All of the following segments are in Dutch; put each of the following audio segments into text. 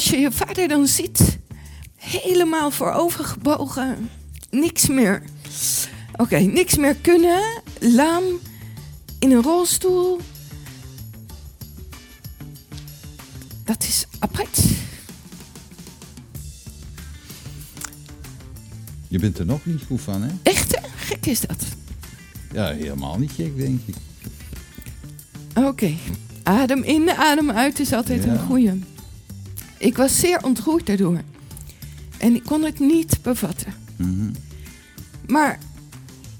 als je je vader dan ziet, helemaal voorover gebogen, niks meer. Oké, niks meer kunnen, lam, in een rolstoel. Dat is apart. Je bent er nog niet goed van, hè? Echt, hè? gek is dat. Ja, helemaal niet gek, denk ik. Oké, adem in, adem uit is altijd Ja. een goeie. Ik was zeer ontroerd daardoor. En ik kon het niet bevatten. Mhm. Maar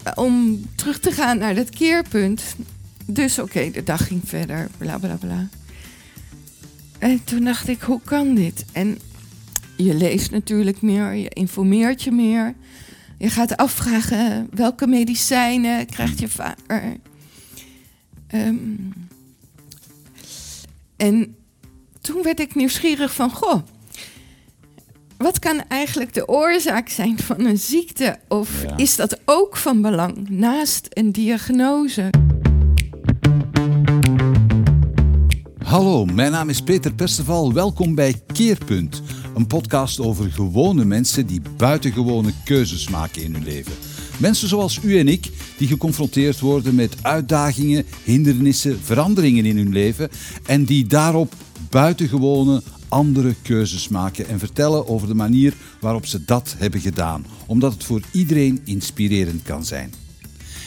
eh, om terug te gaan naar dat keerpunt. Dus oké, de dag ging verder, bla bla bla. En toen dacht ik, hoe kan dit? En je leest natuurlijk meer, je informeert je meer. Je gaat afvragen welke medicijnen krijgt je vader. Ehm, en toen werd ik nieuwsgierig van, goh, wat kan eigenlijk de oorzaak zijn van een ziekte? Of Ja. is dat ook van belang naast een diagnose? Hallo, mijn naam is Peter Perceval. Welkom bij Keerpunt, een podcast over gewone mensen die buitengewone keuzes maken in hun leven. Mensen zoals u en ik, die geconfronteerd worden met uitdagingen, hindernissen, veranderingen in hun leven en die daarop buitengewone andere keuzes maken en vertellen over de manier waarop ze dat hebben gedaan, omdat het voor iedereen inspirerend kan zijn.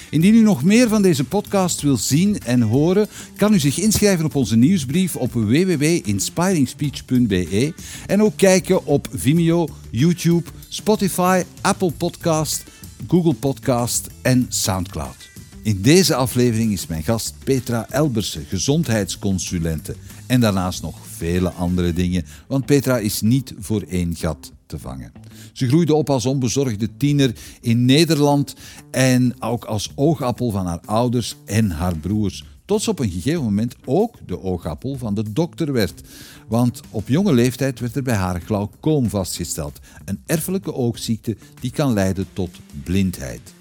Indien u nog meer van deze podcast wil zien en horen, kan u zich inschrijven op onze nieuwsbrief op www.inspiringspeech.be en ook kijken op Vimeo, YouTube, Spotify, Apple Podcast, Google Podcast en SoundCloud. In deze aflevering is mijn gast Petra Elbersen, gezondheidsconsulente. En daarnaast nog vele andere dingen, want Petra is niet voor één gat te vangen. Ze groeide op als onbezorgde tiener in Nederland en ook als oogappel van haar ouders en haar broers. Tot ze op een gegeven moment ook de oogappel van de dokter werd. Want op jonge leeftijd werd er bij haar glaucoom vastgesteld. Een erfelijke oogziekte die kan leiden tot blindheid.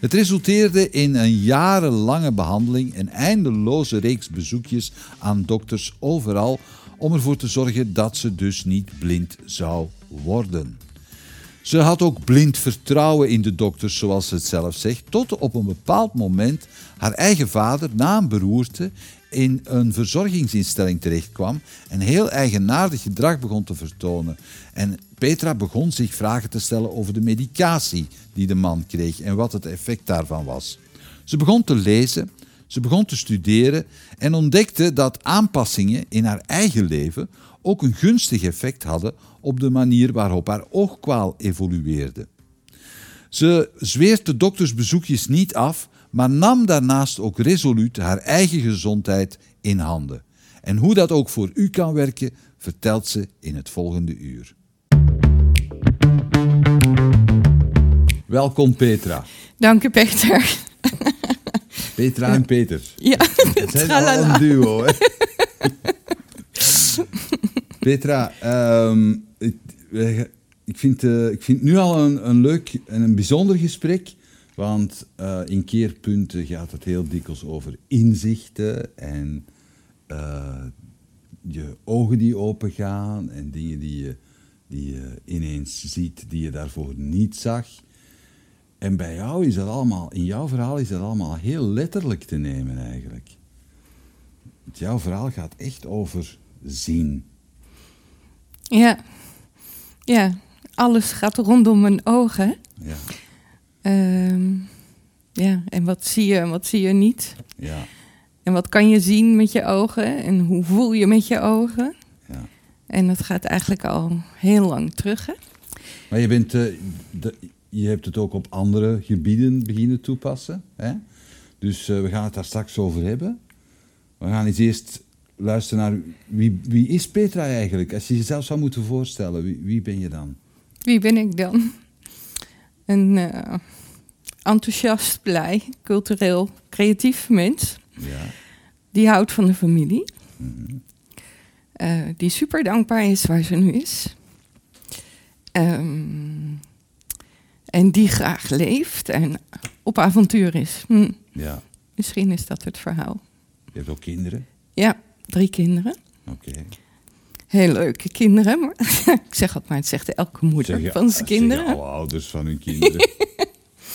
Het resulteerde in een jarenlange behandeling en eindeloze reeks bezoekjes aan dokters overal om ervoor te zorgen dat ze dus niet blind zou worden. Ze had ook blind vertrouwen in de dokters, zoals ze het zelf zegt, tot op een bepaald moment haar eigen vader na een beroerte in een verzorgingsinstelling terechtkwam en heel eigenaardig gedrag begon te vertonen. En Petra begon zich vragen te stellen over de medicatie die de man kreeg en wat het effect daarvan was. Ze begon te lezen, ze begon te studeren en ontdekte dat aanpassingen in haar eigen leven ook een gunstig effect hadden op de manier waarop haar oogkwaal evolueerde. Ze zweert de doktersbezoekjes niet af, maar nam daarnaast ook resoluut haar eigen gezondheid in handen. En hoe dat ook voor u kan werken, vertelt ze in het volgende uur. Welkom Petra. Dank u, Peter. Petra en Peter. Ja, Het zijn al een duo, hè? Petra, ehm, ik, vind, eh, ik vind nu al een, een leuk en een bijzonder gesprek. Want eh, in keerpunten gaat het heel dikwijls over inzichten en eh, je ogen die open gaan en dingen die je, die je ineens ziet die je daarvoor niet zag. En bij jou is dat allemaal, in jouw verhaal is dat allemaal heel letterlijk te nemen eigenlijk. Want jouw verhaal gaat echt over zien. Ja. ja, alles gaat rondom mijn ogen. Ja, Ehm, ja, en wat zie je en wat zie je niet? ja, En wat kan je zien met je ogen? En hoe voel je met je ogen? ja. En dat gaat eigenlijk al heel lang terug, hè? Maar je, bent, eh, de- je hebt het ook op andere gebieden beginnen toepassen. Hè? Dus eh, we gaan het daar straks over hebben. We gaan eens eerst luisteren naar wie, wie is Petra eigenlijk? Als je jezelf zou moeten voorstellen, wie, wie ben je dan? Wie ben ik dan? Een eh, enthousiast, blij, cultureel, creatief mens. Ja. Die houdt van de familie. Mhm. Eh, die super dankbaar is waar ze nu is. Ehm, en die graag leeft en op avontuur is. Hm, ja. misschien is dat het verhaal. Je hebt ook kinderen. Ja, drie kinderen. Oké. Heel leuke kinderen. Maar, ik zeg het maar, het zegt elke moeder van zijn kinderen. Alle ouders van hun kinderen.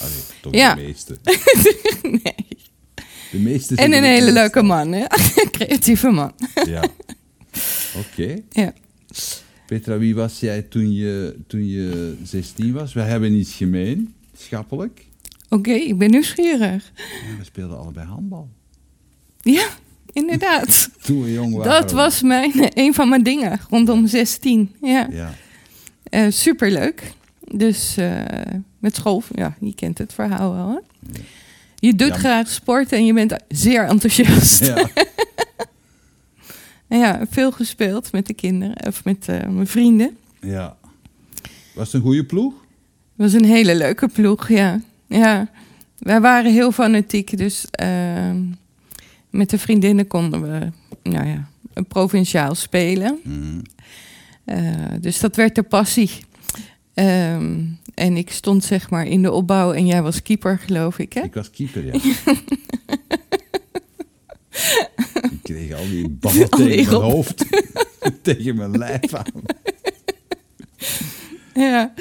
Allee, toch Ja. de meeste. nee. De meeste En een hele leuke man, hè? Creatieve man. Ja. Oké. Ja. Petra, wie was jij toen je, toen je 16 was? We hebben iets gemeen, schappelijk. Oké, ik ben nieuwsgierig. Ja, we speelden allebei handbal. Ja, inderdaad. Toen we jong waren. Dat was mijn, een van mijn dingen rondom 16. Ja, Ja, Eh, superleuk. Dus eh, met school, ja, je kent het verhaal wel. Hè? Je doet Ja. graag sport en je bent zeer enthousiast. ja. En ja, veel gespeeld met de kinderen of met eh, mijn vrienden. ja. Was het een goede ploeg? Het was een hele leuke ploeg, ja. ja. Wij waren heel fanatiek, dus ehm, met de vriendinnen konden we nou ja, een provinciaal spelen. Mhm. Eh, dus dat werd de passie. Ehm, en ik stond zeg maar in de opbouw en jij was keeper, geloof ik, hè? Ik was keeper, ja. ik kreeg al die ballen Al die tegen mijn hoofd. tegen mijn lijf aan. Ja.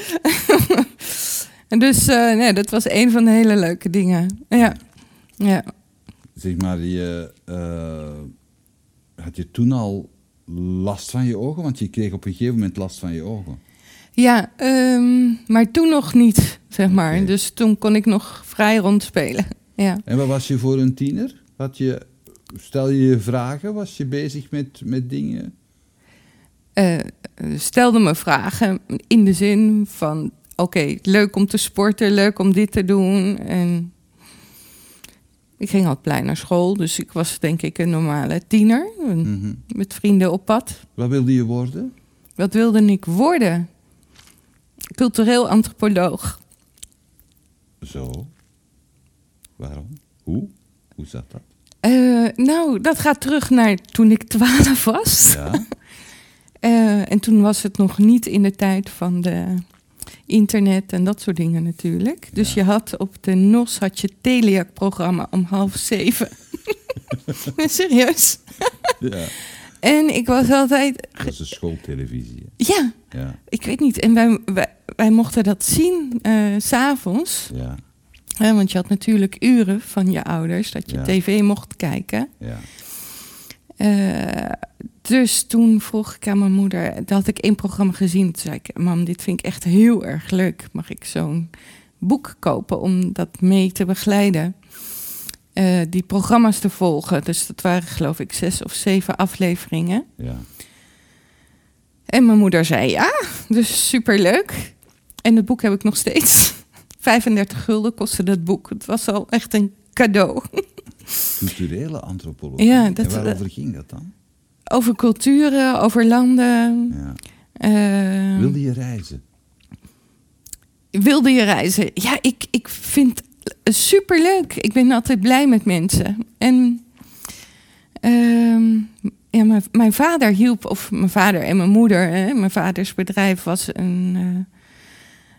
en dus eh, nee, dat was een van de hele leuke dingen. Ja. Ja. Zeg maar, je, eh, had je toen al last van je ogen? Want je kreeg op een gegeven moment last van je ogen. Ja, ehm, maar toen nog niet, zeg maar. Dus toen kon ik nog vrij rondspelen. Ja. En wat was je voor een tiener? Had je, stel je je vragen? Was je bezig met, met dingen? Eh, stelde me vragen in de zin van... Oké, leuk om te sporten, leuk om dit te doen. En ik ging al plein naar school, dus ik was denk ik een normale tiener. een- Mhm. Met vrienden op pad. Wat wilde je worden? Wat wilde ik worden? Cultureel antropoloog. Zo. Waarom? Hoe? Hoe zat dat? Eh, nou, dat gaat terug naar toen ik twaalf was. Ja. Eh, en toen was het nog niet in de tijd van de internet en dat soort dingen natuurlijk. Dus Ja. je had op de NOS had je Teliac-programma om half zeven. Serieus. ja. En ik was altijd... Dat is een schooltelevisie. Ja? Ja. ik weet niet. En wij, wij, wij mochten dat zien eh, s s'avonds. Ja. Want je had natuurlijk uren van je ouders dat je Ja. tv mocht kijken. Ja. Eh, dus toen vroeg ik aan mijn moeder, dat had ik één programma gezien. Toen zei ik, mam, dit vind ik echt heel erg leuk. Mag ik zo'n boek kopen om dat mee te begeleiden? Eh, die programma's te volgen. Dus dat waren geloof ik zes of zeven afleveringen. Ja. En mijn moeder zei ja, dus superleuk. En het boek heb ik nog steeds. 35 gulden kostte dat boek. Het was al echt een cadeau. Culturele antropologie. Ja, dat- en waarover ging dat dan? Over culturen, over landen. Ja. eh, Wilde je reizen? wilde je reizen? Ja, ik, ik vind het superleuk. Ik ben altijd blij met mensen. En ehm, ja, mijn, mijn vader hielp, of mijn vader en mijn moeder. Hè, mijn vaders bedrijf was een, eh,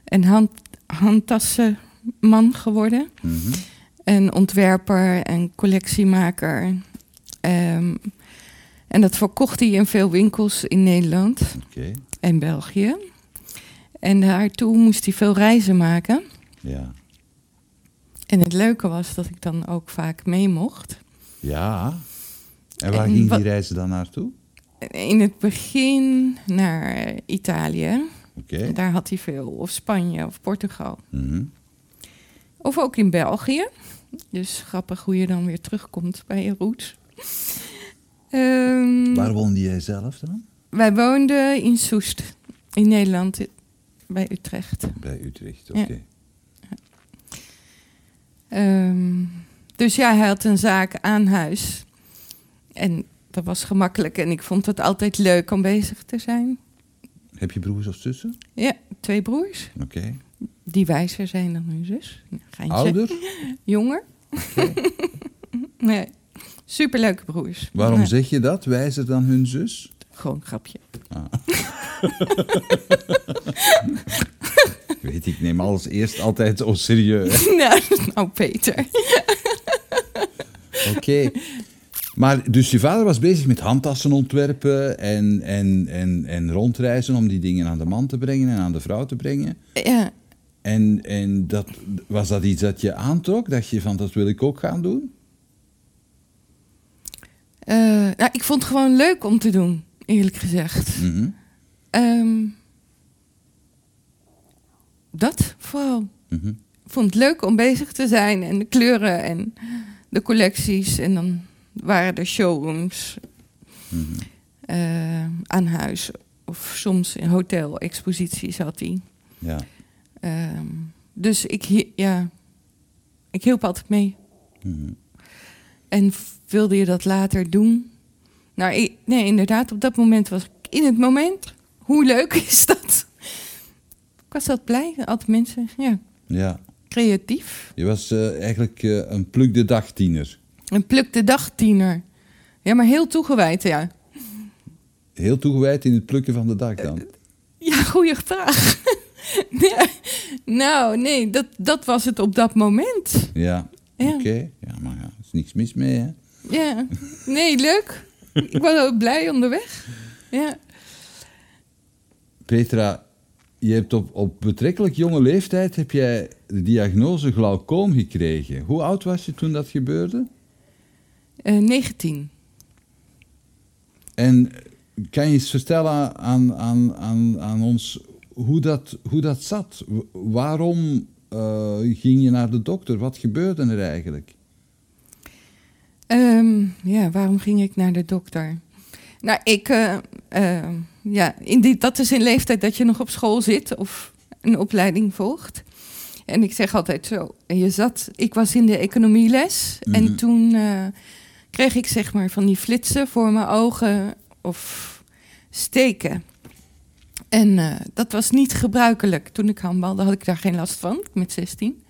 een hand, handtassenman geworden. Mhm. Een ontwerper en collectiemaker. Ehm, en dat verkocht hij in veel winkels in Nederland en België. En daartoe moest hij veel reizen maken. Ja. En het leuke was dat ik dan ook vaak mee mocht. Ja. En waar En ging die reizen dan naartoe? In het begin naar Italië. Oké. Daar had hij veel. Of Spanje of Portugal. Mhm. Of ook in België. Dus grappig hoe je dan weer terugkomt bij je roots. Ehm, Waar woonde jij zelf dan? wij woonden in Soest. In Nederland. Bij Utrecht. Bij Utrecht, oké. Ja. Ehm, dus ja, hij had een zaak aan huis. En dat was gemakkelijk. En ik vond het altijd leuk om bezig te zijn. Heb je broers of zussen? Ja, twee broers. Oké. Die wijzer zijn dan hun zus. Geintje. Ouder? Jonger. nee, superleuke broers. Waarom Nee, zeg je dat? Wijzer dan hun zus? Gewoon een grapje. Ik weet, ik neem alles eerst altijd zo serieus. nou, nou, Peter. Oké. Maar dus je vader was bezig met handtassen ontwerpen en, en, en, en rondreizen om die dingen aan de man te brengen en aan de vrouw te brengen. Ja, En, en dat, was dat iets dat je aantrok? Dat je van, dat wil ik ook gaan doen? eh, nou, ik vond het gewoon leuk om te doen, eerlijk gezegd. Mhm. Ehm, dat vooral. Mhm. Ik vond het leuk om bezig te zijn en de kleuren en de collecties. En dan waren er showrooms Mhm. eh, aan huis. Of soms in hotel-exposities had hij. Ja. Ehm, dus ik, ja, ik hielp altijd mee. Mhm. En wilde je dat later doen? Nou, ik- nee, inderdaad, op dat moment was ik in het moment. Hoe leuk is dat? Ik was altijd blij. Altijd mensen, ja, ja. creatief. Je was eh, eigenlijk eh, een pluk de dag tiener. Een pluk de dag tiener. Ja, maar heel toegewijd, ja. Heel toegewijd in het plukken van de dag dan. Ja, goede vraag. ja. Nou, nee, dat, dat was het op dat moment. Ja, Ja. oké. Ja, maar ja, er is niks mis mee, hè? Ja, nee, leuk. Ik was ook blij onderweg. Ja. Petra, je hebt op, op betrekkelijk jonge leeftijd heb jij de diagnose glaucoom gekregen. Hoe oud was je toen dat gebeurde? Eh 19. En kan je eens vertellen aan, aan, aan, aan ons hoe dat, hoe dat zat? Waarom eh, ging je naar de dokter? Wat gebeurde er eigenlijk? Ehm, ja, waarom ging ik naar de dokter? Nou, ik, eh, eh, ja, in die, dat is in leeftijd dat je nog op school zit of een opleiding volgt. En ik zeg altijd zo, je zat, ik was in de economieles Mhm. en toen eh, kreeg ik zeg maar van die flitsen voor mijn ogen of steken. En eh, dat was niet gebruikelijk. Toen ik handbalde had ik daar geen last van, met 16.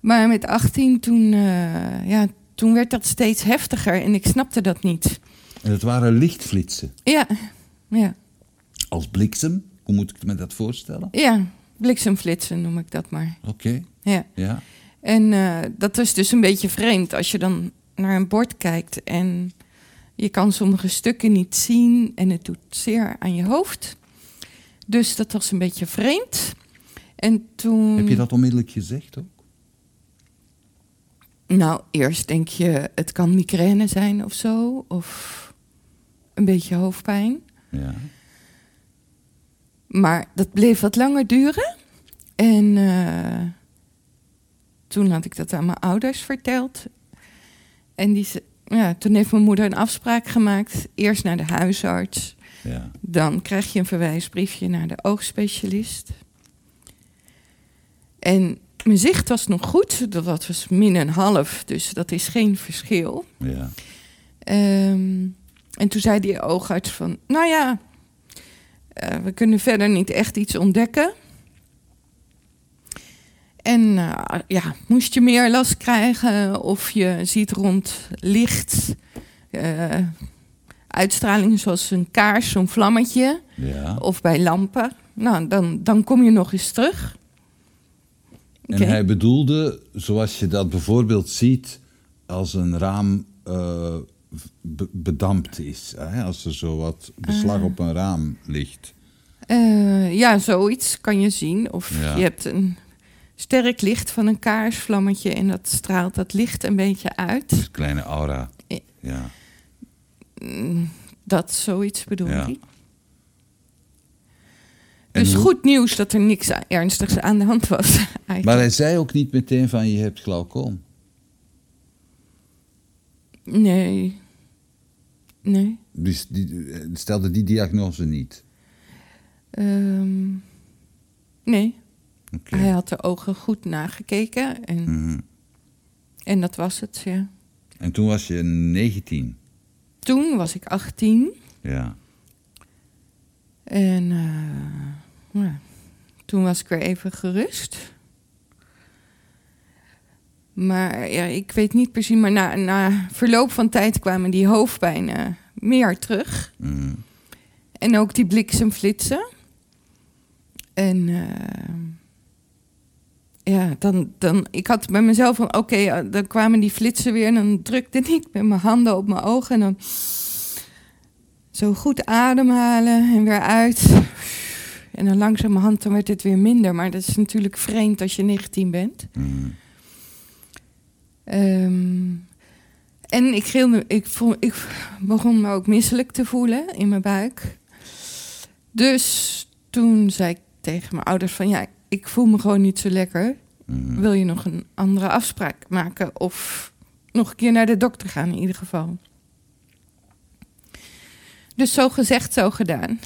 Maar met 18 toen, eh, ja, toen werd dat steeds heftiger en ik snapte dat niet. En het waren lichtflitsen. Ja, ja, Als bliksem? Hoe moet ik me dat voorstellen? ja, bliksemflitsen noem ik dat maar. Oké, Ja. ja. En eh, dat is dus een beetje vreemd als je dan naar een bord kijkt en je kan sommige stukken niet zien en het doet zeer aan je hoofd. Dus dat was een beetje vreemd. En toen. Heb je dat onmiddellijk gezegd ook? Nou, eerst denk je, het kan migraine zijn of zo, of een beetje hoofdpijn. Ja. Maar dat bleef wat langer duren. En eh, toen had ik dat aan mijn ouders verteld. En die, ze- ja, toen heeft mijn moeder een afspraak gemaakt. Eerst naar de huisarts. Ja. Dan krijg je een verwijsbriefje naar de oogspecialist. En mijn zicht was nog goed. Dat was min een half, dus dat is geen verschil. ja. Ehm, en toen zei die oogarts van, nou ja, eh, we kunnen verder niet echt iets ontdekken. En eh, ja, moest je meer last krijgen of je ziet rond licht, eh, uitstralingen zoals een kaars, zo'n vlammetje, ja. of bij lampen, nou, dan, dan kom je nog eens terug. En hij bedoelde, zoals je dat bijvoorbeeld ziet als een raam be- bedampt is. Hè? Als er zo wat beslag op een raam ligt. Eh, ja, zoiets kan je zien. Of Ja. je hebt een sterk licht van een kaarsvlammetje en dat straalt dat licht een beetje uit. Een kleine aura. Ja. Mm, Dat zoiets bedoel Ja. ik. Dus hoe- goed nieuws dat er niks ernstigs aan de hand was. Eigenlijk. Maar hij zei ook niet meteen van je hebt glaucoom. Nee. Nee. Dus die, stelde die diagnose niet. Ehm, nee. Hij had de ogen goed nagekeken en, Mhm. en dat was het, ja. En toen was je 19. Toen was ik 18 Ja. en eh, ja, toen was ik weer even gerust. Maar ja, ik weet niet precies, maar na, na verloop van tijd kwamen die hoofdpijnen meer terug. Mhm. En ook die bliksemflitsen. En eh, ja, dan, dan, ik had bij mezelf van, oké, eh, dan kwamen die flitsen weer en dan drukte ik met mijn handen op mijn ogen en dan zo goed ademhalen en weer uit. En dan langzamerhand dan werd het weer minder, maar dat is natuurlijk vreemd als je 19 bent. Mhm. Ehm, en ik, gilde, ik, voel, ik begon me ook misselijk te voelen in mijn buik. Dus toen zei ik tegen mijn ouders van ja, ik voel me gewoon niet zo lekker. Mhm. Wil je nog een andere afspraak maken of nog een keer naar de dokter gaan in ieder geval? Dus zo gezegd, zo gedaan.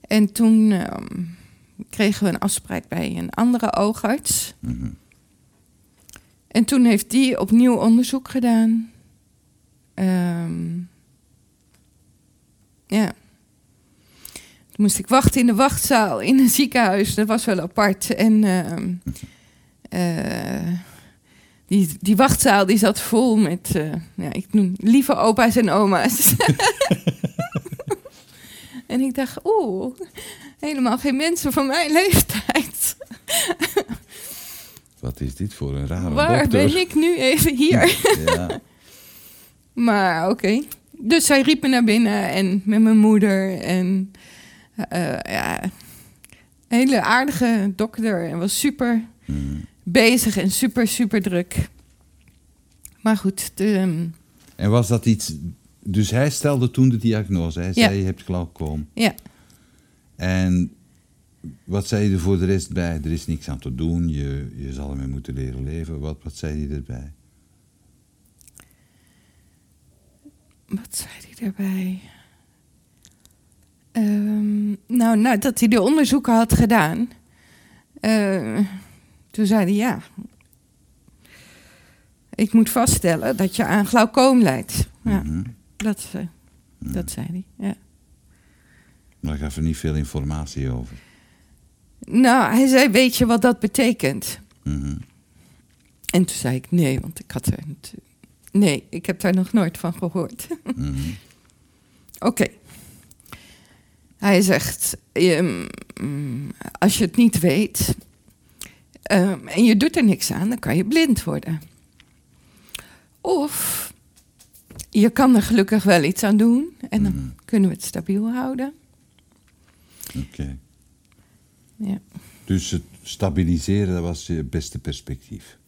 En toen ehm, kregen we een afspraak bij een andere oogarts. Mhm. En toen heeft die opnieuw onderzoek gedaan. Ehm, ja. Toen moest ik wachten in de wachtzaal in een ziekenhuis. Dat was wel apart. En ehm, eh, die, die wachtzaal die zat vol met, eh, ja, ik noem lieve opa's en oma's. en ik dacht, oeh, helemaal geen mensen van mijn leeftijd. Wat is dit voor een rare Waar dokter? ben ik nu even hier? Ja. Maar oké. Dus zij riep me naar binnen en met mijn moeder. En ja, een hele aardige dokter. En was super Mhm. bezig en super, super druk. Maar goed, de, ehm, En was dat iets... Dus hij stelde toen de diagnose. Hij Ja. zei, je hebt glaucoom. ja. En wat zei je er voor de rest bij? Er is niks aan te doen, je, je zal ermee moeten leren leven. Wat, wat zei hij erbij? Wat zei hij daarbij? Ehm, nou, nadat hij de onderzoeken had gedaan, eh, toen zei hij ja. Ik moet vaststellen dat je aan glaucoom lijdt. Ja, Mhm. dat, eh, dat zei hij. Ja. Maar ik gaf er niet veel informatie over. Nou, hij zei: Weet je wat dat betekent? Mhm. En toen zei ik: Nee, want ik had er. Nee, ik heb daar nog nooit van gehoord. Mhm. Oké. Hij zegt, ehm, mm, als je het niet weet ehm, en je doet er niks aan, dan kan je blind worden. Of je kan er gelukkig wel iets aan doen en dan Mhm. kunnen we het stabiel houden. Oké. Ja. Dus het stabiliseren, dat was je beste perspectief.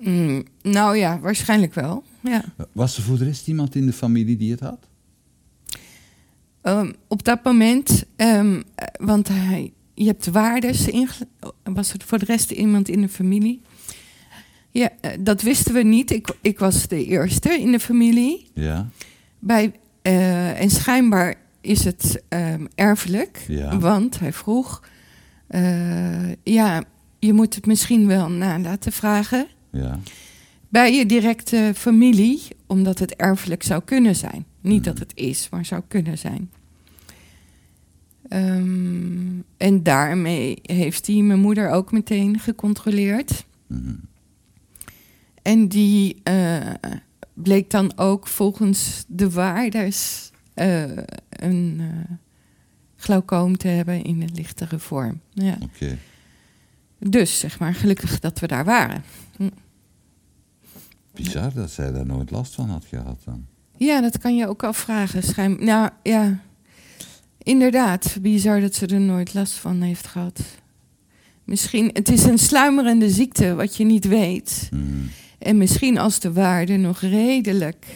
Mm, nou ja, waarschijnlijk wel. Ja. Was er voor de rest iemand in de familie die het had? Ehm, op dat moment, ehm, eh, want hij, je hebt waardes, inge- was er voor de rest iemand in de familie? Ja, eh, dat wisten we niet. Ik, ik was de eerste in de familie. Ja. Bij, eh, en schijnbaar is het ehm, erfelijk, Ja. want hij vroeg... eh, ja, je moet het misschien wel na laten vragen Ja. bij je directe familie, omdat het erfelijk zou kunnen zijn. Niet Mhm. dat het is, maar zou kunnen zijn. Ehm, en daarmee heeft hij mijn moeder ook meteen gecontroleerd. Mhm. En die eh, bleek dan ook volgens de waardes eh, een eh, glaucoom te hebben in een lichtere vorm. Ja. Oké. Dus zeg maar, gelukkig dat we daar waren. Bizar dat zij daar nooit last van had gehad dan. Ja, dat kan je ook afvragen. Schijn... Nou ja, inderdaad. Bizar dat ze er nooit last van heeft gehad. Misschien, het is een sluimerende ziekte wat je niet weet. Mhm. En misschien als de waarde nog redelijk.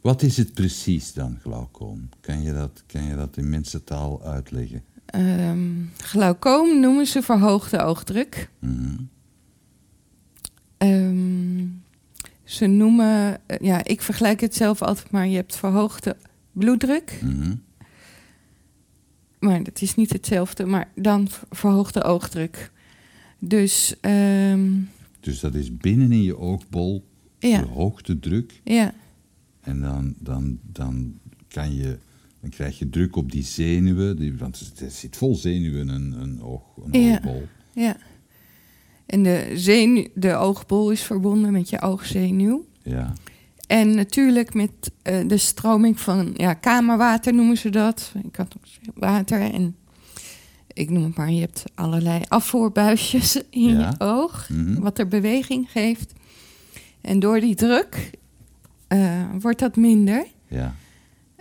Wat is het precies dan, glaucoom? Kan je dat, kan je dat in mensentaal uitleggen? ehm glaucoom noemen ze verhoogde oogdruk. Mhm. Ehm, ze noemen, eh, ja, ik vergelijk het zelf altijd maar. Je hebt verhoogde bloeddruk. Mhm. Maar dat is niet hetzelfde, maar dan ver- verhoogde oogdruk. Dus ehm, Dus dat is binnen in je oogbol ja, verhoogde druk. ja, En dan, dan, dan, kan je, dan krijg je druk op die zenuwen. Die, want het zit vol zenuwen, een, een, oog, een Ja. oogbol. ja. En de, zenu- de oogbol is verbonden met je oogzenuw. Ja. En natuurlijk met eh, de stroming van ja, kamerwater noemen ze dat. Ik had ook water. En ik noem het maar, je hebt allerlei afvoerbuisjes in Ja. je oog, Mhm. wat er beweging geeft. En door die druk eh, wordt dat minder. Ja.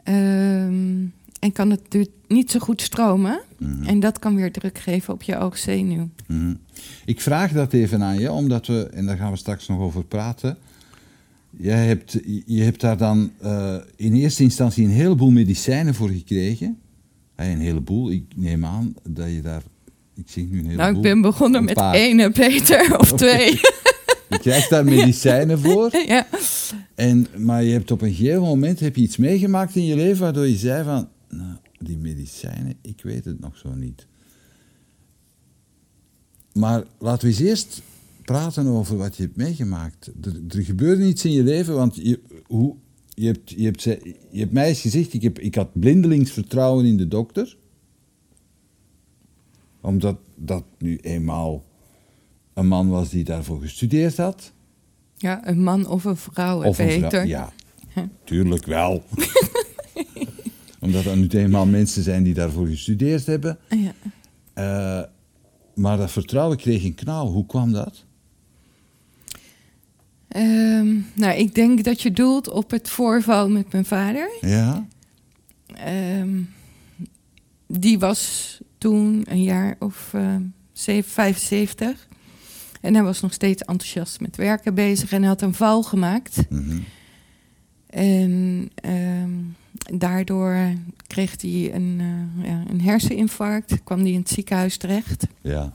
Ehm, en kan het niet zo goed stromen. Mhm. En dat kan weer druk geven op je oogzenuw. Mhm. Ik vraag dat even aan je, omdat we, en daar gaan we straks nog over praten. Jij hebt, je hebt daar dan eh, in eerste instantie een heleboel medicijnen voor gekregen. Hey, een heleboel, ik neem aan dat je daar. Ik zie nu een heleboel. Nou, ik ben begonnen met ene, Peter, of twee. Je krijgt daar medicijnen voor. ja. En, maar je hebt op een gegeven moment heb je iets meegemaakt in je leven waardoor je zei van, nou, die medicijnen, ik weet het nog zo niet. Maar laten we eens eerst praten over wat je hebt meegemaakt. Er, er gebeurde iets in je leven, want je, hoe, je, hebt, je, hebt, je hebt mij eens gezegd, ik, heb, ik had blindelings vertrouwen in de dokter. Omdat dat nu eenmaal een man was die daarvoor gestudeerd had. ja, een man of een vrouw, Of een Peter. vrouw. Ja, tuurlijk wel. Omdat er nu eenmaal mensen zijn die daarvoor gestudeerd hebben. Ja. Eh, maar dat vertrouwen kreeg een knauw. Hoe kwam dat? Ehm, nou, ik denk dat je doelt op het voorval met mijn vader. Ja? Ehm, die was toen een jaar of ehm, zeven- 75. En hij was nog steeds enthousiast met werken bezig en hij had een val gemaakt. Mhm. En ehm, daardoor kreeg hij een, eh, ja, een herseninfarct, kwam hij in het ziekenhuis terecht. Ja.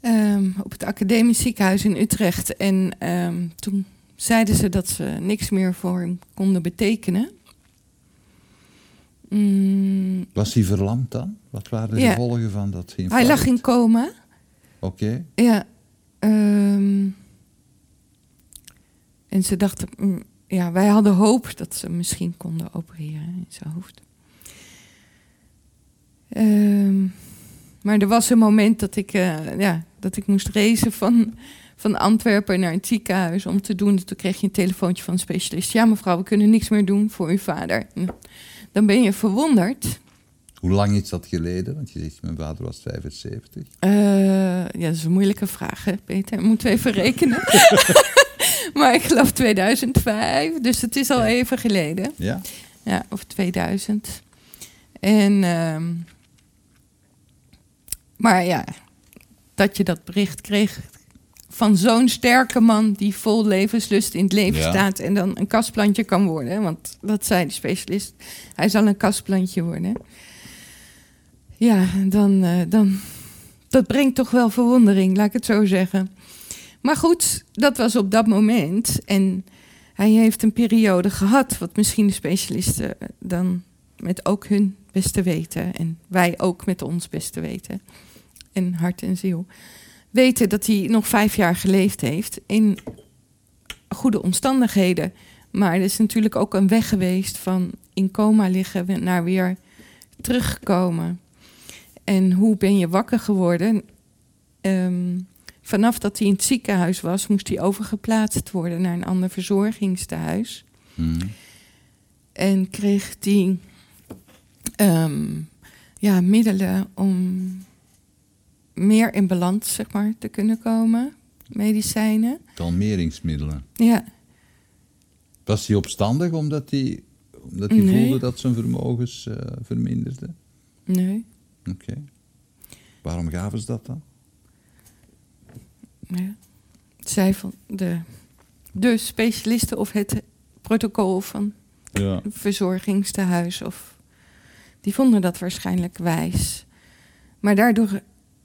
Ehm, op het academisch ziekenhuis in Utrecht. En ehm, toen zeiden ze dat ze niks meer voor hem konden betekenen. Mm, Was hij verlamd dan? Wat waren de Ja. gevolgen van dat infarct? hij lag in coma. Oké. Ja. ehm, en ze dachten, mm, ja, wij hadden hoop dat ze misschien konden opereren in zijn hoofd. Ehm, maar er was een moment dat ik, eh, ja, dat ik moest racen van, van Antwerpen naar het ziekenhuis om te doen. Toen kreeg je een telefoontje van een specialist. Ja, mevrouw, we kunnen niks meer doen voor uw vader. Nou, Dan ben je verwonderd. Hoe lang is dat geleden? Want je zegt, mijn vader was 75. Eh, ja, dat is een moeilijke vraag, hè, Peter. Moeten we even rekenen. maar ik geloof 2005, dus het is al even geleden. Ja? Ja, of 2000. En, ehm, maar ja, dat je dat bericht kreeg van zo'n sterke man die vol levenslust in het leven Ja. staat en dan een kastplantje kan worden. Want dat zei de specialist, hij zal een kastplantje worden. Ja, dan, eh, dan, dat brengt toch wel verwondering, laat ik het zo zeggen. Maar goed, dat was op dat moment. En hij heeft een periode gehad, wat misschien de specialisten dan met ook hun beste weten. En wij ook met ons beste weten. En hart en ziel. Weten dat hij nog vijf jaar geleefd heeft in goede omstandigheden. Maar er is natuurlijk ook een weg geweest van in coma liggen naar weer terugkomen. En hoe ben je wakker geworden? Ehm, vanaf dat hij in het ziekenhuis was, moest hij overgeplaatst worden naar een ander verzorgingstehuis. Mhm. En kreeg hij ehm, ja, middelen om meer in balans zeg maar, te kunnen komen. Medicijnen. Kalmeringsmiddelen. Ja, Was hij opstandig omdat hij, omdat hij Nee. voelde dat zijn vermogens eh, verminderden? nee. Oké. Waarom gaven ze dat dan? Ja. Zij van de, de specialisten of het protocol van Ja. verzorgingstehuis. Of, die vonden dat waarschijnlijk wijs. Maar daardoor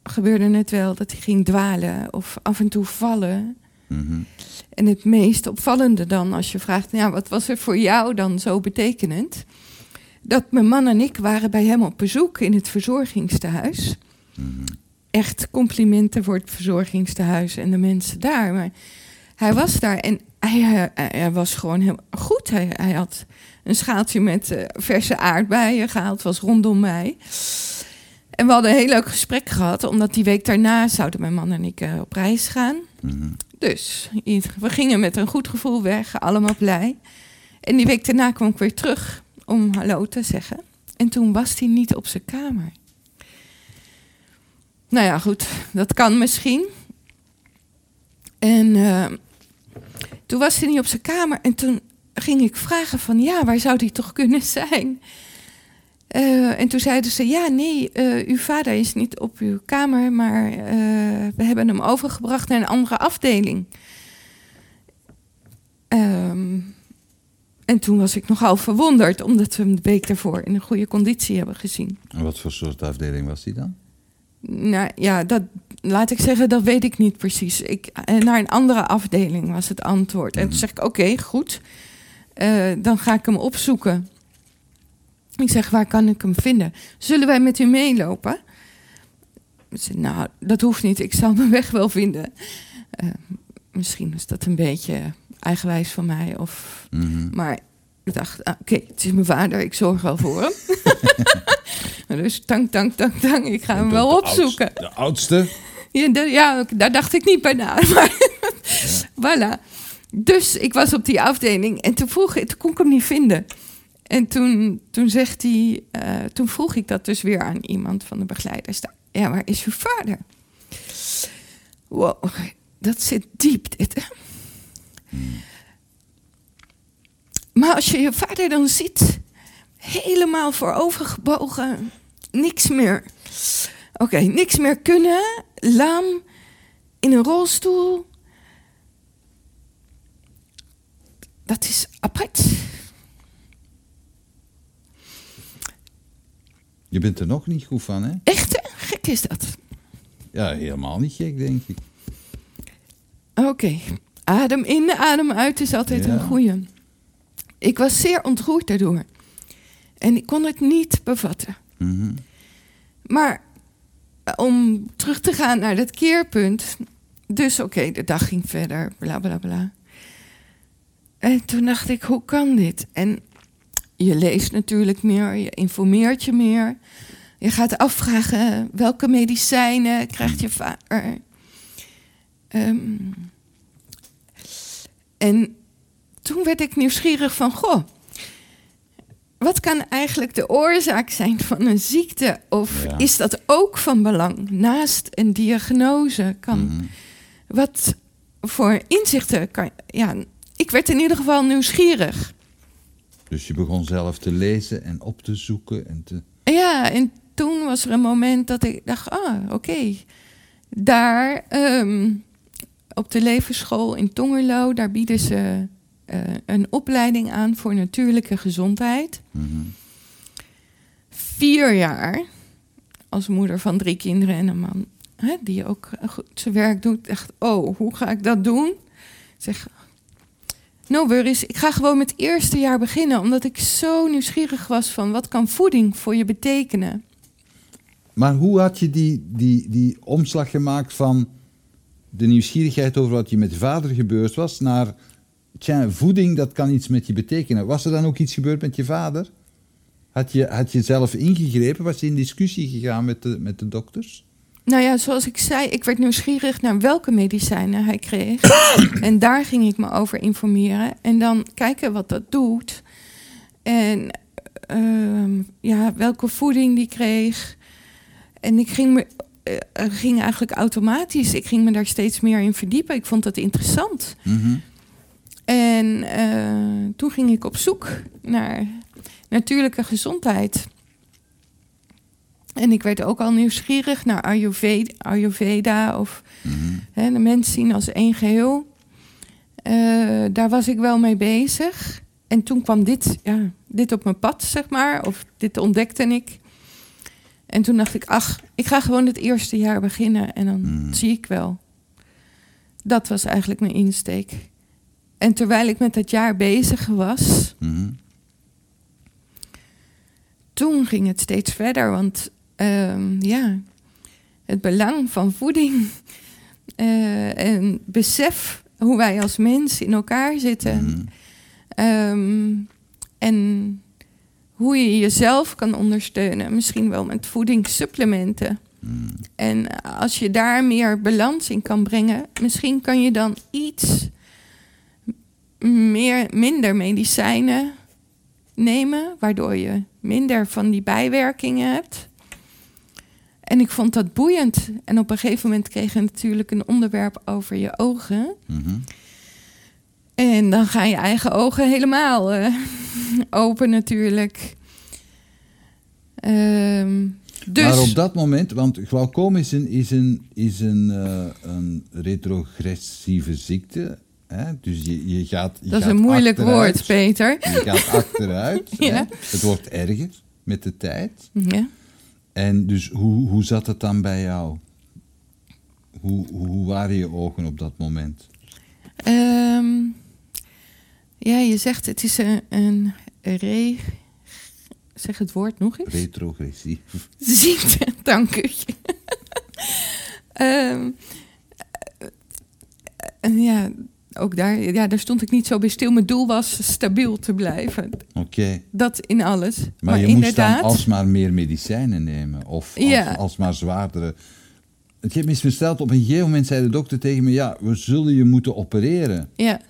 gebeurde het wel dat hij ging dwalen of af en toe vallen. Mhm. En het meest opvallende dan, als je vraagt, ja, wat was er voor jou dan zo betekenend? Dat mijn man en ik waren bij hem op bezoek in het verzorgingstehuis. Mhm. Echt complimenten voor het verzorgingstehuis en de mensen daar. Maar hij was daar en hij, hij, hij was gewoon heel goed. Hij, hij had een schaaltje met eh, verse aardbeien gehaald, was rondom mij. En we hadden een heel leuk gesprek gehad, omdat die week daarna zouden mijn man en ik eh, op reis gaan. Mhm. Dus we gingen met een goed gevoel weg, allemaal blij. En die week daarna kwam ik weer terug om hallo te zeggen. En toen was hij niet op zijn kamer. Nou ja, goed, dat kan misschien. En eh, toen was hij niet op zijn kamer. En toen ging ik vragen van, ja, waar zou hij toch kunnen zijn? Uh, en toen zeiden ze, ja, nee, uh, uw vader is niet op uw kamer, maar uh, we hebben hem overgebracht naar een andere afdeling. Um, en toen was ik nogal verwonderd, omdat we hem de week daarvoor in een goede conditie hebben gezien. En wat voor soort afdeling was die dan? Nou ja, dat, laat ik zeggen, dat weet ik niet precies. Ik, naar een andere afdeling was het antwoord. En toen zeg ik, oké, goed. Dan ga ik hem opzoeken. Ik zeg, waar kan ik hem vinden? Zullen wij met u meelopen? Zei, nou, dat hoeft niet. Ik zal mijn weg wel vinden. Uh, misschien is dat een beetje eigenwijs van mij. Of, Mhm. mm -hmm. Maar ik dacht, ah, oké, okay, het is mijn vader. Ik zorg wel voor hem. dus tank, tank, tank, tank. Ik ga hem wel opzoeken. De oudste? Ja, de, ja, daar dacht ik niet bij na. Maar ja. voilà. Dus ik was op die afdeling en toen, vroeg, toen kon ik hem niet vinden. En toen, toen, zegt hij, uh, toen vroeg ik dat dus weer aan iemand van de begeleiders. Ja, waar is uw vader? Wow, dat zit diep dit, hè? Hmm. Maar als je je vader dan ziet, helemaal voorovergebogen, niks meer. Oké, okay, niks meer kunnen, lam, in een rolstoel. Dat is apart. Je bent er nog niet goed van, hè? Echt, hè? Gek is dat. Ja, helemaal niet gek, denk ik. Oké, okay. adem in, adem uit is altijd Ja. een goeie. Ik was zeer ontroerd daardoor. En ik kon het niet bevatten. Mhm. Maar eh, om terug te gaan naar dat keerpunt. Dus oké, de dag ging verder, bla bla bla. En toen dacht ik, hoe kan dit? En je leest natuurlijk meer, je informeert je meer. Je gaat afvragen welke medicijnen krijgt je vader. Ehm, en toen werd ik nieuwsgierig van, goh, wat kan eigenlijk de oorzaak zijn van een ziekte? Of Ja. is dat ook van belang? Naast een diagnose kan. Mhm. Wat voor inzichten kan. Ja, ik werd in ieder geval nieuwsgierig. Dus je begon zelf te lezen en op te zoeken en te... Ja, en toen was er een moment dat ik dacht: ah, oké. Daar ehm, op de levensschool in Tongerlo, daar bieden ze eh, een opleiding aan voor natuurlijke gezondheid. Mhm. Vier jaar als moeder van drie kinderen en een man, hè, die ook goed zijn werk doet. Dacht: oh, hoe ga ik dat doen? Ik zeg. No worries, ik ga gewoon met het eerste jaar beginnen, omdat ik zo nieuwsgierig was van wat kan voeding voor je betekenen. Maar hoe had je die, die, die omslag gemaakt van de nieuwsgierigheid over wat je met je vader gebeurd was naar tja, voeding, dat kan iets met je betekenen. Was er dan ook iets gebeurd met je vader? Had je, had je zelf ingegrepen? Was je in discussie gegaan met de, met de dokters? Nou ja, zoals ik zei, ik werd nieuwsgierig naar welke medicijnen hij kreeg. en daar ging ik me over informeren. En dan kijken wat dat doet. En ehm, ja, welke voeding die kreeg. En ik ging, me, eh, ging eigenlijk automatisch, ik ging me daar steeds meer in verdiepen. Ik vond dat interessant. Mhm. En eh, toen ging ik op zoek naar natuurlijke gezondheid. En ik werd ook al nieuwsgierig naar Ayurveda, Ayurveda of Mhm. hè, de mens zien als één geheel. Eh, daar was ik wel mee bezig. En toen kwam dit, ja, dit op mijn pad, zeg maar. Of dit ontdekte ik. En toen dacht ik, ach, ik ga gewoon het eerste jaar beginnen en dan Mhm. zie ik wel. Dat was eigenlijk mijn insteek. En terwijl ik met dat jaar bezig was, Mhm. toen ging het steeds verder. Want ehm, ja, het belang van voeding eh, en besef hoe wij als mens in elkaar zitten. Mhm. Ehm, en hoe je jezelf kan ondersteunen. Misschien wel met voedingssupplementen. Mhm. En als je daar meer balans in kan brengen, misschien kan je dan iets meer, minder medicijnen nemen, waardoor je minder van die bijwerkingen hebt. En ik vond dat boeiend. En op een gegeven moment kreeg je natuurlijk een onderwerp over je ogen. Mhm. En dan gaan je eigen ogen helemaal eh, open natuurlijk. Ehm, dus Maar op dat moment, want glaucoom is een, is een, is een, eh, een retrogressieve ziekte. Hè? Dus je, je gaat. Je dat is een moeilijk achteruit. woord, Peter. Je gaat achteruit. Ja. hè? Het wordt erger met de tijd. Ja. En dus hoe, hoe zat het dan bij jou? Hoe, hoe waren je ogen op dat moment? Ehm, ja, je zegt het is een, een re... Zeg het woord nog eens. Retrogressief. ziekte. Dank u. Ehm, eh, ja, ook daar, ja, daar stond ik niet zo bij stil. Mijn doel was stabiel te blijven. Oké. Dat in alles. Maar, je inderdaad, moest dan alsmaar meer medicijnen nemen? Of als, Ja. alsmaar zwaardere... Ik heb me eens versteld, op een gegeven moment zei de dokter tegen me... Ja, we zullen je moeten opereren. Ja.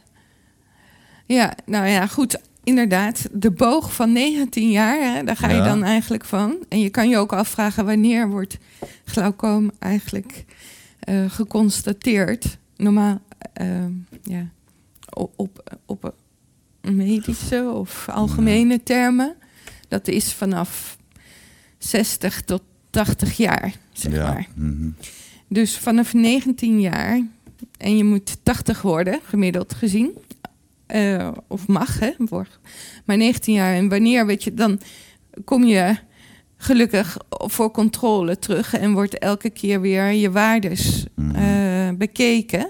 ja, nou ja, goed. Inderdaad, de boog van 19 jaar, hè, daar ga je dan eigenlijk van. En je kan je ook afvragen wanneer wordt glaucoom eigenlijk eh, geconstateerd. Normaal, eh, ja, op, op, op medische of algemene termen. Dat is vanaf 60 tot 80 jaar, zeg maar. mhm. Dus vanaf 19 jaar, en je moet 80 worden, gemiddeld gezien. eh, of mag, hè? voor- Maar 19 jaar. En wanneer, weet je, dan kom je gelukkig voor controle terug en wordt elke keer weer je waardes Mhm. eh, bekeken.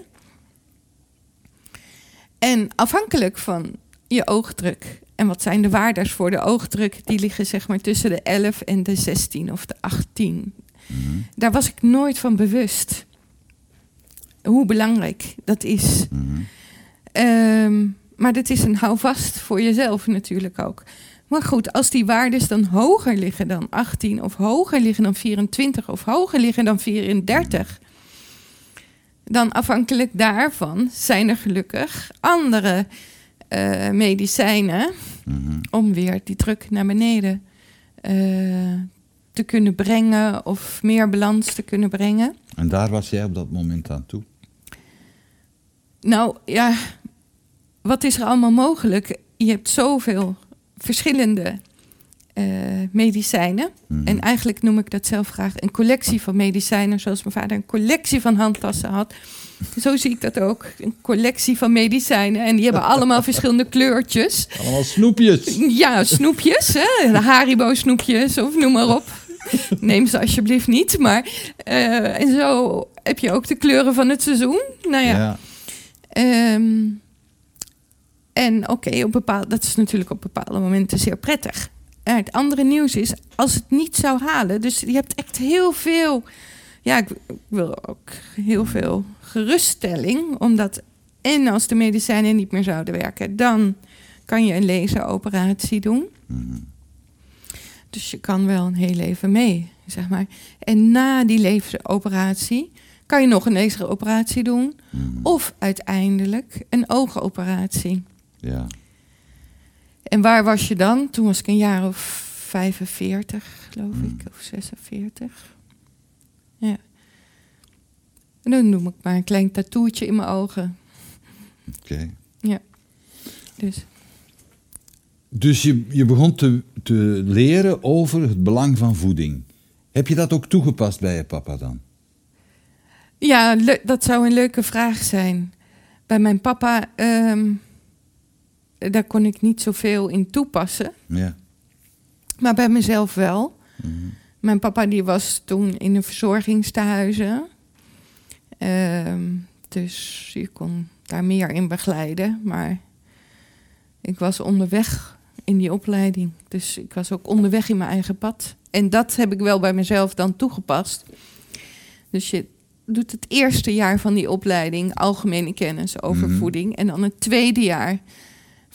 En afhankelijk van je oogdruk. En wat zijn de waardes voor de oogdruk? Die liggen zeg maar tussen de 11 en de 16 of de 18 Mhm. daar was ik nooit van bewust. Hoe belangrijk dat is. Mhm. Ehm, maar dat is een houvast voor jezelf natuurlijk ook. Maar goed, als die waardes dan hoger liggen dan 18, of hoger liggen dan 24, of hoger liggen dan 34, dan afhankelijk daarvan zijn er gelukkig andere eh, medicijnen Mhm. om weer die druk naar beneden eh, te kunnen brengen of meer balans te kunnen brengen. En daar was jij op dat moment aan toe? Nou ja, wat is er allemaal mogelijk? Je hebt zoveel verschillende eh, medicijnen. Mhm. En eigenlijk noem ik dat zelf graag een collectie van medicijnen, zoals mijn vader een collectie van handtassen had. Zo zie ik dat ook. Een collectie van medicijnen. En die hebben allemaal verschillende kleurtjes. Allemaal snoepjes. Ja, snoepjes, hè? Haribo snoepjes of noem maar op. Neem ze alsjeblieft niet. Maar eh, en zo heb je ook de kleuren van het seizoen. Nou ja. Ja. Ehm, en oké, op bepaal- dat is natuurlijk op bepaalde momenten zeer prettig. En het andere nieuws is, als het niet zou halen, dus je hebt echt heel veel, ja, ik, ik wil ook heel veel geruststelling, omdat en als de medicijnen niet meer zouden werken, dan kan je een laseroperatie doen. Mhm. Dus je kan wel een heel leven mee, zeg maar. En na die laseroperatie kan je nog een laseroperatie doen. Mhm. Of uiteindelijk een oogoperatie. Ja. En waar was je dan? Toen was ik een jaar of 45, geloof ik, of 46. Ja. En dan noem ik maar een klein tattoetje in mijn ogen. Oké. Dus Dus je, je begon te, te leren over het belang van voeding. Heb je dat ook toegepast bij je papa dan? ja, dat zou een leuke vraag zijn. Bij mijn papa, ehm, daar kon ik niet zoveel in toepassen. Ja. Maar bij mezelf wel. Mhm. Mijn papa die was toen in de verzorgingstehuizen. Ehm, dus je kon daar meer in begeleiden. Maar ik was onderweg in die opleiding. Dus ik was ook onderweg in mijn eigen pad. En dat heb ik wel bij mezelf dan toegepast. Dus je doet het eerste jaar van die opleiding algemene kennis over Mhm. voeding. En dan het tweede jaar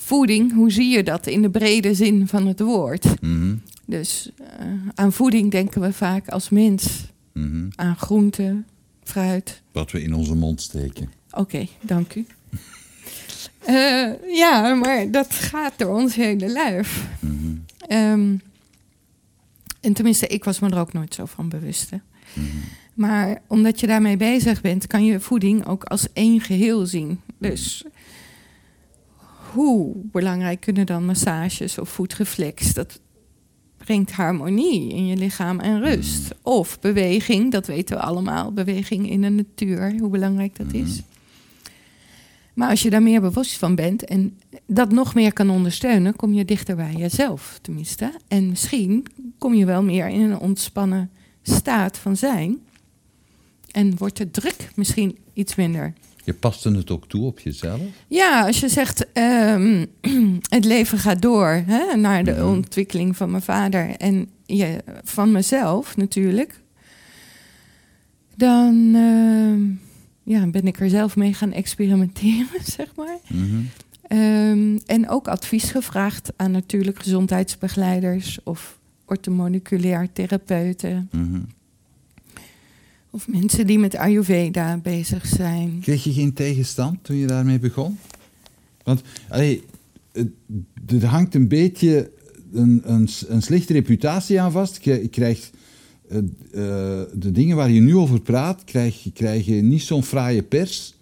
voeding. Hoe zie je dat in de brede zin van het woord? Mhm. Dus eh, aan voeding denken we vaak als mens. Mhm. Aan groente, fruit. Wat we in onze mond steken. Oké, dank u. Eh, ja, maar dat gaat door ons hele lijf. Mhm. Ehm, en tenminste, ik was me er ook nooit zo van bewust. hè. Maar omdat je daarmee bezig bent, kan je voeding ook als één geheel zien. Dus hoe belangrijk kunnen dan massages of voetreflex? Dat brengt harmonie in je lichaam en rust. Of beweging, dat weten we allemaal. Beweging in de natuur, hoe belangrijk dat is. Maar als je daar meer bewust van bent en dat nog meer kan ondersteunen, kom je dichter bij jezelf, tenminste. En misschien kom je wel meer in een ontspannen staat van zijn. En wordt de druk misschien iets minder. Je paste het ook toe op jezelf? Ja, als je zegt ehm, het leven gaat door hè, naar de ontwikkeling van mijn vader en je, van mezelf natuurlijk, dan ehm, ja, ben ik er zelf mee gaan experimenteren, zeg maar. Mhm. Ehm, en ook advies gevraagd aan natuurlijk gezondheidsbegeleiders of orthomoleculair therapeuten. Mhm. Of mensen die met Ayurveda bezig zijn. Kreeg je geen tegenstand toen je daarmee begon? Want allee, er hangt een beetje een, een, een slechte reputatie aan vast. Je krijgt, eh, eh, de dingen waar je nu over praat, krijg, je- krijg je niet zo'n fraaie pers.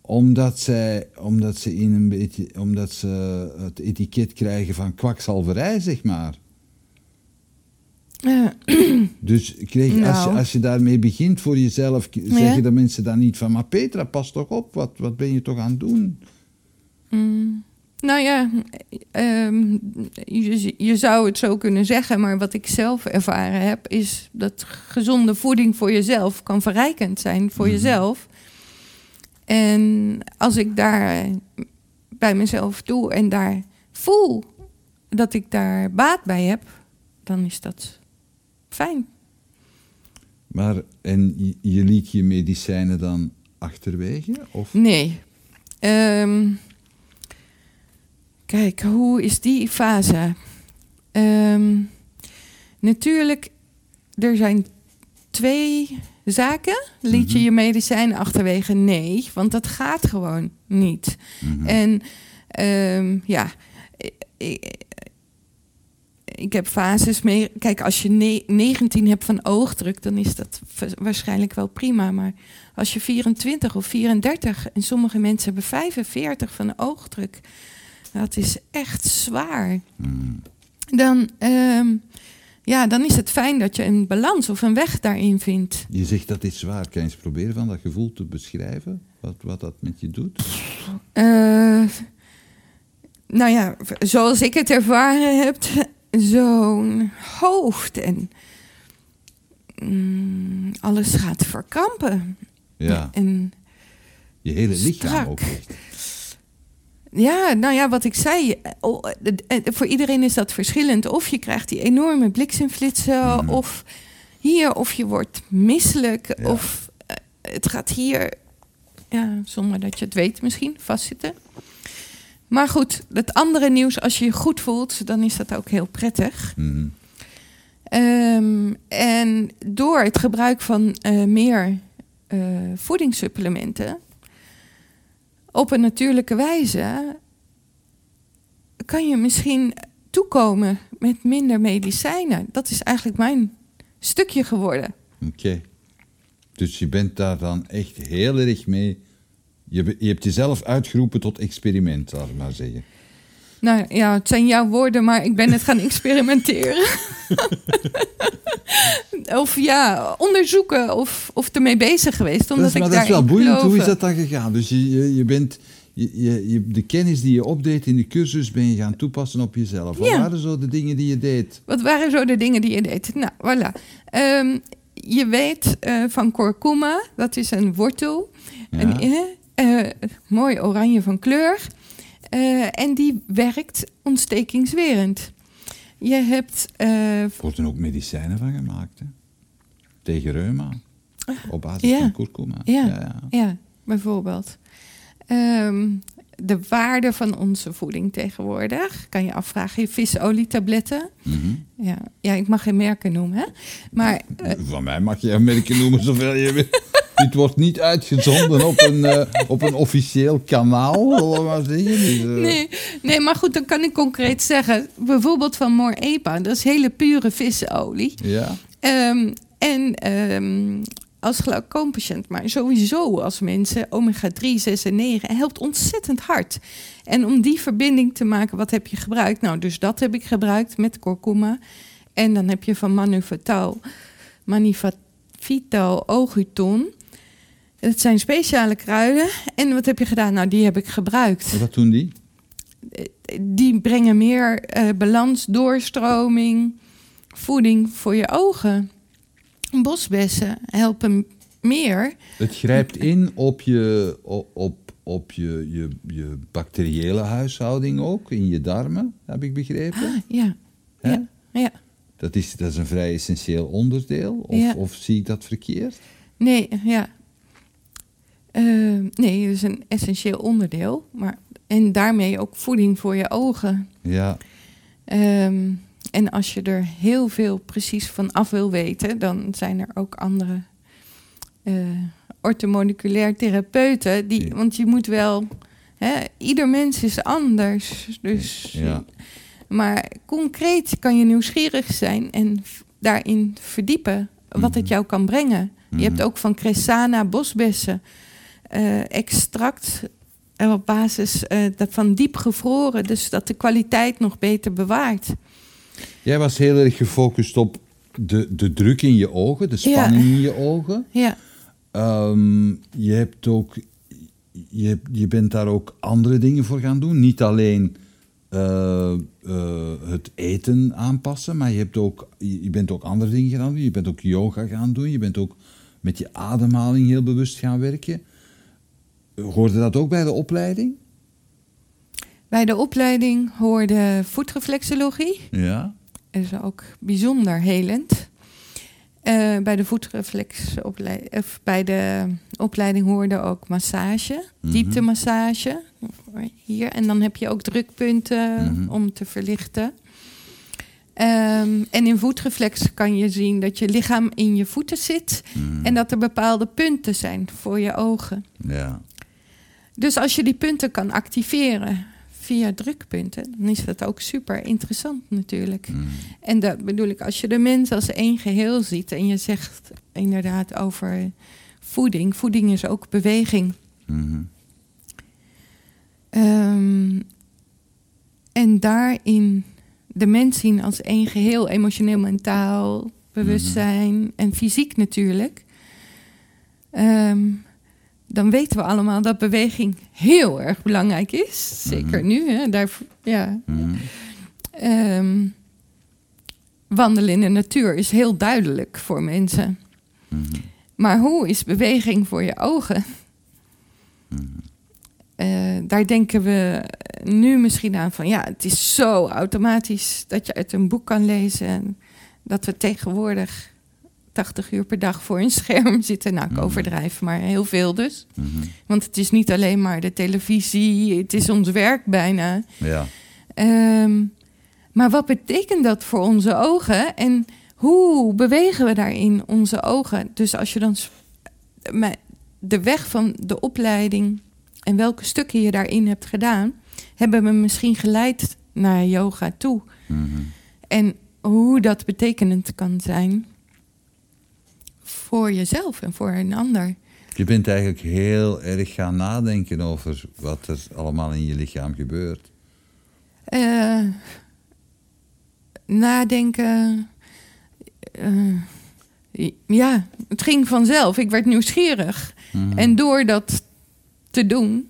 Omdat, zij, omdat, ze in een beetje, omdat ze het etiket krijgen van kwakzalverij, zeg maar. Eh, Dus kreeg, als, je, Nou. als je daarmee begint voor jezelf, Ja. zeggen de mensen dan niet van... Maar Petra, pas toch op, wat, wat ben je toch aan het doen? Mm, nou ja, ehm, je, je zou het zo kunnen zeggen, maar wat ik zelf ervaren heb, is dat gezonde voeding voor jezelf kan verrijkend zijn voor Mhm. jezelf. En als ik daar bij mezelf doe en daar voel dat ik daar baat bij heb, dan is dat fijn. Maar, en je, liet je medicijnen dan achterwege? Of? Nee. Ehm, kijk, hoe is die fase? Ehm, natuurlijk, er zijn twee zaken. Liet je Mhm. je medicijnen achterwege? Nee, want dat gaat gewoon niet. Mhm. En ehm, ja, ik, ik heb fases mee. Kijk, als je ne- 19 hebt van oogdruk, dan is dat waarschijnlijk wel prima. Maar als je 24 of 34 en sommige mensen hebben 45 van oogdruk, dat is echt zwaar. Mhm. Dan, ehm, ja, dan is het fijn dat je een balans of een weg daarin vindt. Je zegt dat is zwaar. Kan je eens proberen van dat gevoel te beschrijven? Wat, wat dat met je doet? Eh, nou ja, zoals ik het ervaren heb, zo'n hoofd en mm, alles gaat verkrampen. Ja, En je hele lichaam ook. ja, nou ja, wat ik zei, eh, eh, voor iedereen is dat verschillend. Of je krijgt die enorme bliksemflitsen, Mhm. of hier, of je wordt misselijk, Ja. of eh, het gaat hier, ja, zonder dat je het weet misschien, vastzitten. Maar goed, het andere nieuws, als je je goed voelt, dan is dat ook heel prettig. Mhm. Ehm, en door het gebruik van eh, meer eh, voedingssupplementen op een natuurlijke wijze kan je misschien toekomen met minder medicijnen. Dat is eigenlijk mijn stukje geworden. Oké. Dus je bent daar dan echt heel erg mee... Je, hebt jezelf uitgeroepen tot experiment, laat ik maar zeggen. Nou ja, het zijn jouw woorden, maar ik ben het gaan experimenteren. of ja, onderzoeken of, of ermee bezig geweest. Omdat dat is, maar ik dat is wel boeiend. Hoe is dat dan gegaan? Dus je, je, je bent... Je, je, de kennis die je opdeed in de cursus ben je gaan toepassen op jezelf. Wat Ja. waren zo de dingen die je deed? Wat waren zo de dingen die je deed? Nou, voilà. Ehm, je weet eh, van kurkuma, dat is een wortel. Ja. Mooi oranje van kleur. Eh, en die werkt ontstekingswerend. Je hebt... eh, Er worden ook medicijnen van gemaakt, hè? Tegen reuma. Op basis Ja. van kurkuma. Ja. ja. Ja, bijvoorbeeld. Ehm, de waarde van onze voeding tegenwoordig. Kan je afvragen, je visolietabletten. Mhm. Ja, ja, ik mag geen merken noemen, hè. Maar eh, Van mij mag je merken noemen zoveel je wil. Dit wordt niet uitgezonden op een, eh, op een officieel kanaal, maar zeggen. Dus, eh, Nee, nee, maar goed, dan kan ik concreet zeggen. Bijvoorbeeld van Morepa, dat is hele pure vissenolie. Ja, Ehm, en ehm, als glaucoompatiënt, maar sowieso als mensen, omega-3, 6 en 9, helpt ontzettend hard. En om die verbinding te maken, wat heb je gebruikt? Nou, dus dat heb ik gebruikt met kurkuma. En dan heb je van Manufatal, Manifito Oguton. Het zijn speciale kruiden. En wat heb je gedaan? Nou, die heb ik gebruikt. wat doen die? Die brengen meer eh, balans, doorstroming, voeding voor je ogen. Bosbessen helpen meer. Het grijpt in op je, op, op, op je, je, je bacteriële huishouding ook, in je darmen, heb ik begrepen. Ah, ja, Hè? ja, ja. Dat, is, dat is een vrij essentieel onderdeel, of, Ja. of zie ik dat verkeerd? Nee, ja. Eh, nee, het is een essentieel onderdeel. Maar, en daarmee ook voeding voor je ogen. Ja, Ehm, en als je er heel veel precies van af wil weten, dan zijn er ook andere eh orthomoleculair therapeuten. Die, Ja. Want je moet wel, hè, ieder mens is anders. Dus, ja. Maar concreet kan je nieuwsgierig zijn en daarin verdiepen wat het Mhm. jou kan brengen. Je hebt Mhm. ook van Cressana bosbessen extract eh, op basis eh, van diep gevroren, dus dat de kwaliteit nog beter bewaart. Jij was heel erg gefocust op de, de druk in je ogen, de Ja. spanning in je ogen. Ja, Ehm, je, hebt ook, je, je bent daar ook andere dingen voor gaan doen. Niet alleen eh, eh, het eten aanpassen, maar je, hebt ook, je bent ook andere dingen gaan doen. Je bent ook yoga gaan doen. Je bent ook met je ademhaling heel bewust gaan werken. Hoorde dat ook bij de opleiding? bij de opleiding hoorde voetreflexologie. Ja. Dat is ook bijzonder helend. Eh, bij de voetreflexopleiding, of bij de opleiding hoorde ook massage, Mhm. dieptemassage. Hier. En dan heb je ook drukpunten Mhm. om te verlichten. Ehm, en in voetreflex kan je zien dat je lichaam in je voeten zit Mhm. en dat er bepaalde punten zijn voor je ogen. ja. Dus als je die punten kan activeren via drukpunten, dan is dat ook super interessant natuurlijk. Mhm. En dat bedoel ik, als je de mens als één geheel ziet en je zegt inderdaad over voeding, voeding is ook beweging. Mhm. Ehm, en daarin de mens zien als één geheel, emotioneel, mentaal, bewustzijn en fysiek natuurlijk. Ehm, dan weten we allemaal dat beweging heel erg belangrijk is. Zeker Mhm. nu. Hè? Daar, ja. Mhm. Ehm, wandelen in de natuur is heel duidelijk voor mensen. Mhm. Maar hoe is beweging voor je ogen? Eh, daar denken we nu misschien aan van ja, het is zo automatisch dat je uit een boek kan lezen. En dat we tegenwoordig 80 uur per dag voor een scherm zitten. Nou, ik Mhm. overdrijf, maar heel veel dus. Mhm. Want het is niet alleen maar de televisie, het is ons werk bijna. Ja. Ehm, maar wat betekent dat voor onze ogen en hoe bewegen we daarin onze ogen? Dus als je dan de weg van de opleiding en welke stukken je daarin hebt gedaan, hebben we misschien geleid naar yoga toe. Mhm. En hoe dat betekenend kan zijn voor jezelf en voor een ander. Je bent eigenlijk heel erg gaan nadenken over wat er allemaal in je lichaam gebeurt. Eh, nadenken. eh, ja, het ging vanzelf. Ik werd nieuwsgierig. Mhm. En door dat te doen,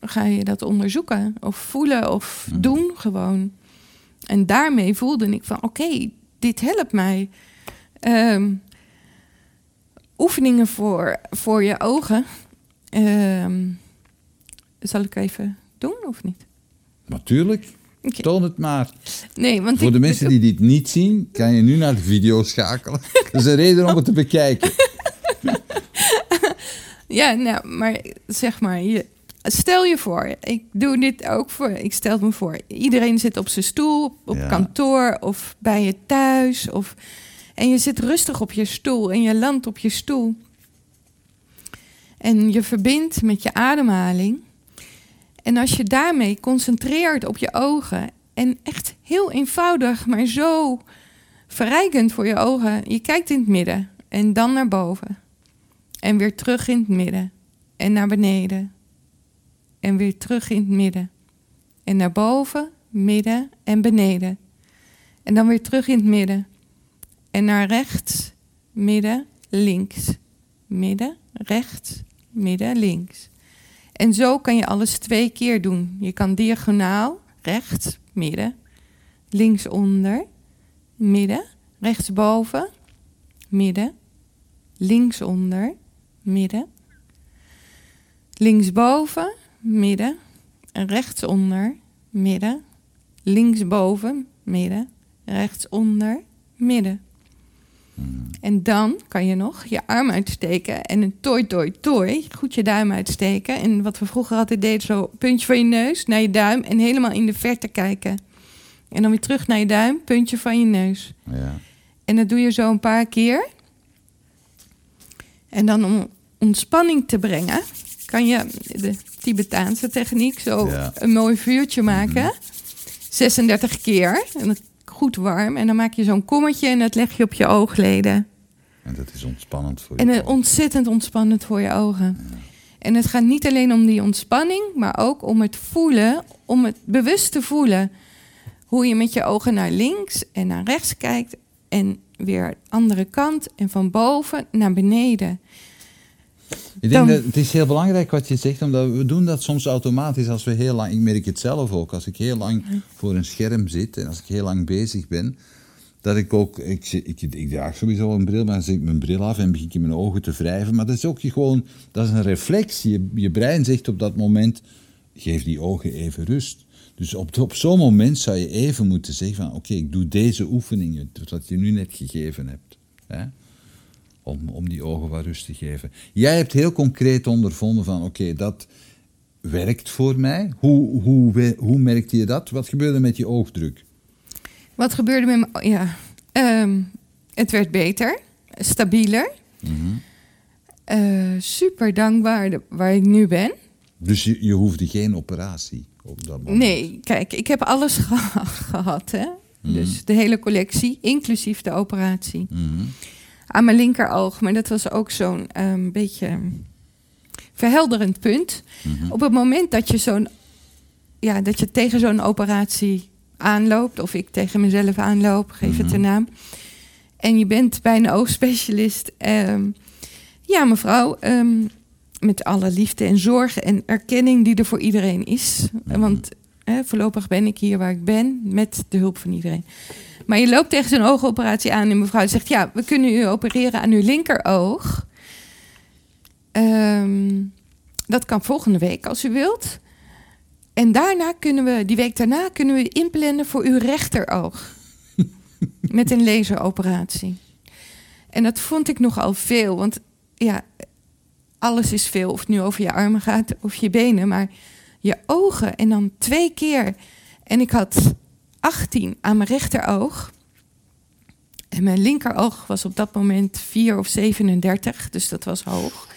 ga je dat onderzoeken of voelen of Mhm. doen gewoon. En daarmee voelde ik van oké, dit helpt mij. Ehm, oefeningen voor, voor je ogen. Ehm, zal ik even doen of niet? Natuurlijk, Oké. toon het maar. Nee, want Voor de mensen die dit niet zien, kan je nu naar de video schakelen. Dat is een reden om het te bekijken. Ja, nou, maar zeg maar, je, stel je voor, ik doe dit ook voor, ik stel me voor, iedereen zit op zijn stoel, op Ja. kantoor of bij je thuis, of, en je zit rustig op je stoel en je landt op je stoel. En je verbindt met je ademhaling. En als je daarmee concentreert op je ogen en echt heel eenvoudig, maar zo verrijkend voor je ogen. Je kijkt in het midden en dan naar boven. En weer terug in het midden en naar beneden. En weer terug in het midden. En naar boven, midden en beneden. En dan weer terug in het midden. En naar rechts, midden, links. Midden, rechts, midden, links. En zo kan je alles twee keer doen. Je kan diagonaal, rechts, midden, linksonder, midden, rechtsboven, midden, linksonder, midden, linksboven, midden, rechtsonder, midden, linksboven, midden, rechtsonder, midden. En dan kan je nog je arm uitsteken en een toi toi toi, goed je duim uitsteken. En wat we vroeger altijd deden, zo puntje van je neus naar je duim en helemaal in de verte kijken. En dan weer terug naar je duim, puntje van je neus. Ja. En dat doe je zo een paar keer. En dan om ontspanning te brengen, kan je de Tibetaanse techniek zo Ja. een mooi vuurtje maken. 36 keer. En dat goed warm. En dan maak je zo'n kommetje en dat leg je op je oogleden. En dat is ontspannend voor je. En ogen. ontzettend ontspannend voor je ogen. En het gaat niet alleen om die ontspanning, maar ook om het voelen, om het bewust te voelen. Hoe je met je ogen naar links en naar rechts kijkt en weer de andere kant en van boven naar beneden. Ik denk dat het is heel belangrijk wat je zegt, omdat we doen dat soms automatisch als we heel lang, ik merk het zelf ook, als ik heel lang voor een scherm zit en als ik heel lang bezig ben, dat ik ook, ik, ik, ik draag sowieso een bril, maar dan zet ik mijn bril af en begin ik mijn ogen te wrijven. Maar dat is ook gewoon, dat is een reflex. Je, je brein zegt op dat moment, geef die ogen even rust. Dus op, op zo'n moment zou je even moeten zeggen van, oké, ik doe deze oefeningen, wat je nu net gegeven hebt. Hè? Om, om die ogen wat rust te geven. Jij hebt heel concreet ondervonden van, oké, dat werkt voor mij. Hoe, hoe, hoe merkte je dat? Wat gebeurde met je oogdruk? Wat gebeurde met mijn... Ja, ehm, het werd beter, stabieler. Eh, super dankbaar de- waar ik nu ben. Dus je, je hoefde geen operatie op dat moment? Nee, kijk, ik heb alles geha- gehad. Hè? Dus de hele collectie, inclusief de operatie. Mhm. Aan mijn linkeroog. Maar dat was ook zo'n ehm, beetje verhelderend punt. Op het moment dat je, zo'n, ja, dat je tegen zo'n operatie aanloopt... of ik tegen mezelf aanloop, geef het een naam... en je bent bij een oogspecialist... ehm, ja, mevrouw... ehm, met alle liefde en zorg en erkenning die er voor iedereen is. Want hè, voorlopig ben ik hier waar ik ben met de hulp van iedereen. Maar je loopt tegen zo'n oogoperatie aan en mevrouw zegt: Ja, we kunnen u opereren aan uw linkeroog. Ehm, dat kan volgende week als u wilt. En daarna kunnen we, die week daarna, kunnen we inplannen voor uw rechteroog. Met een laseroperatie. En dat vond ik nogal veel, want ja, alles is veel. Of het nu over je armen gaat of je benen, maar je ogen en dan twee keer. En ik had 18 aan mijn rechteroog. En mijn linkeroog was op dat moment 4 of 37, dus dat was hoog.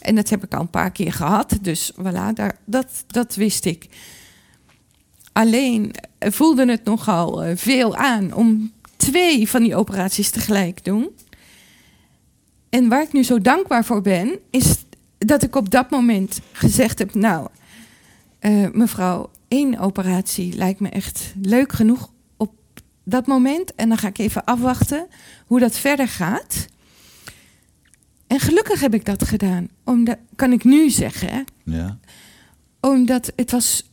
En dat heb ik al een paar keer gehad, dus voilà, daar, dat, dat wist ik. Alleen eh, voelde het nogal eh, veel aan om twee van die operaties tegelijk te doen. En waar ik nu zo dankbaar voor ben, is dat ik op dat moment gezegd heb: Nou, eh, mevrouw, één operatie lijkt me echt leuk genoeg op dat moment. En dan ga ik even afwachten hoe dat verder gaat. En gelukkig heb ik dat gedaan. Omdat, kan ik nu zeggen, hè, Ja. omdat het was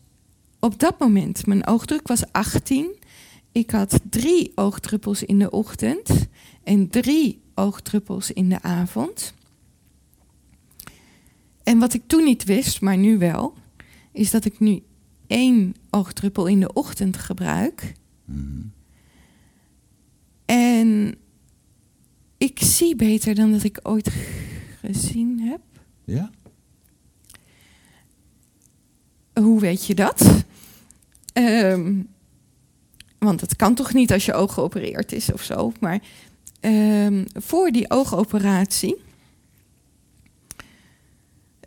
op dat moment, mijn oogdruk was 18. Ik had drie oogdruppels in de ochtend en drie oogdruppels in de avond. En wat ik toen niet wist, maar nu wel, is dat ik nu één oogdruppel in de ochtend gebruik. En ik zie beter dan dat ik ooit gezien heb. Ja? Hoe weet je dat? Ehm, want het kan toch niet als je oog geopereerd is of zo. Maar ehm, voor die oogoperatie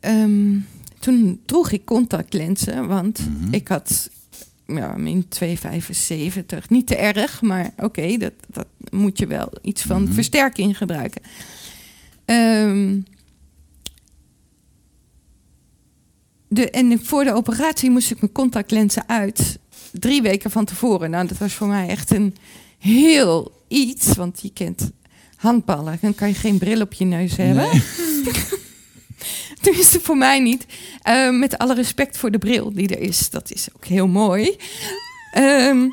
ehm, toen droeg ik contactlenzen, want Mhm. ik had ja, min 2,75. Niet te erg, maar oké, dat, dat moet je wel iets van Mhm. versterking gebruiken. Ehm, de, en voor de operatie moest ik mijn contactlenzen uit. Drie weken van tevoren. Nou, dat was voor mij echt een heel iets. Want je kent handballen. Dan kan je geen bril op je neus hebben. Tenminste, voor mij niet. Eh, met alle respect voor de bril die er is. Dat is ook heel mooi. Ehm,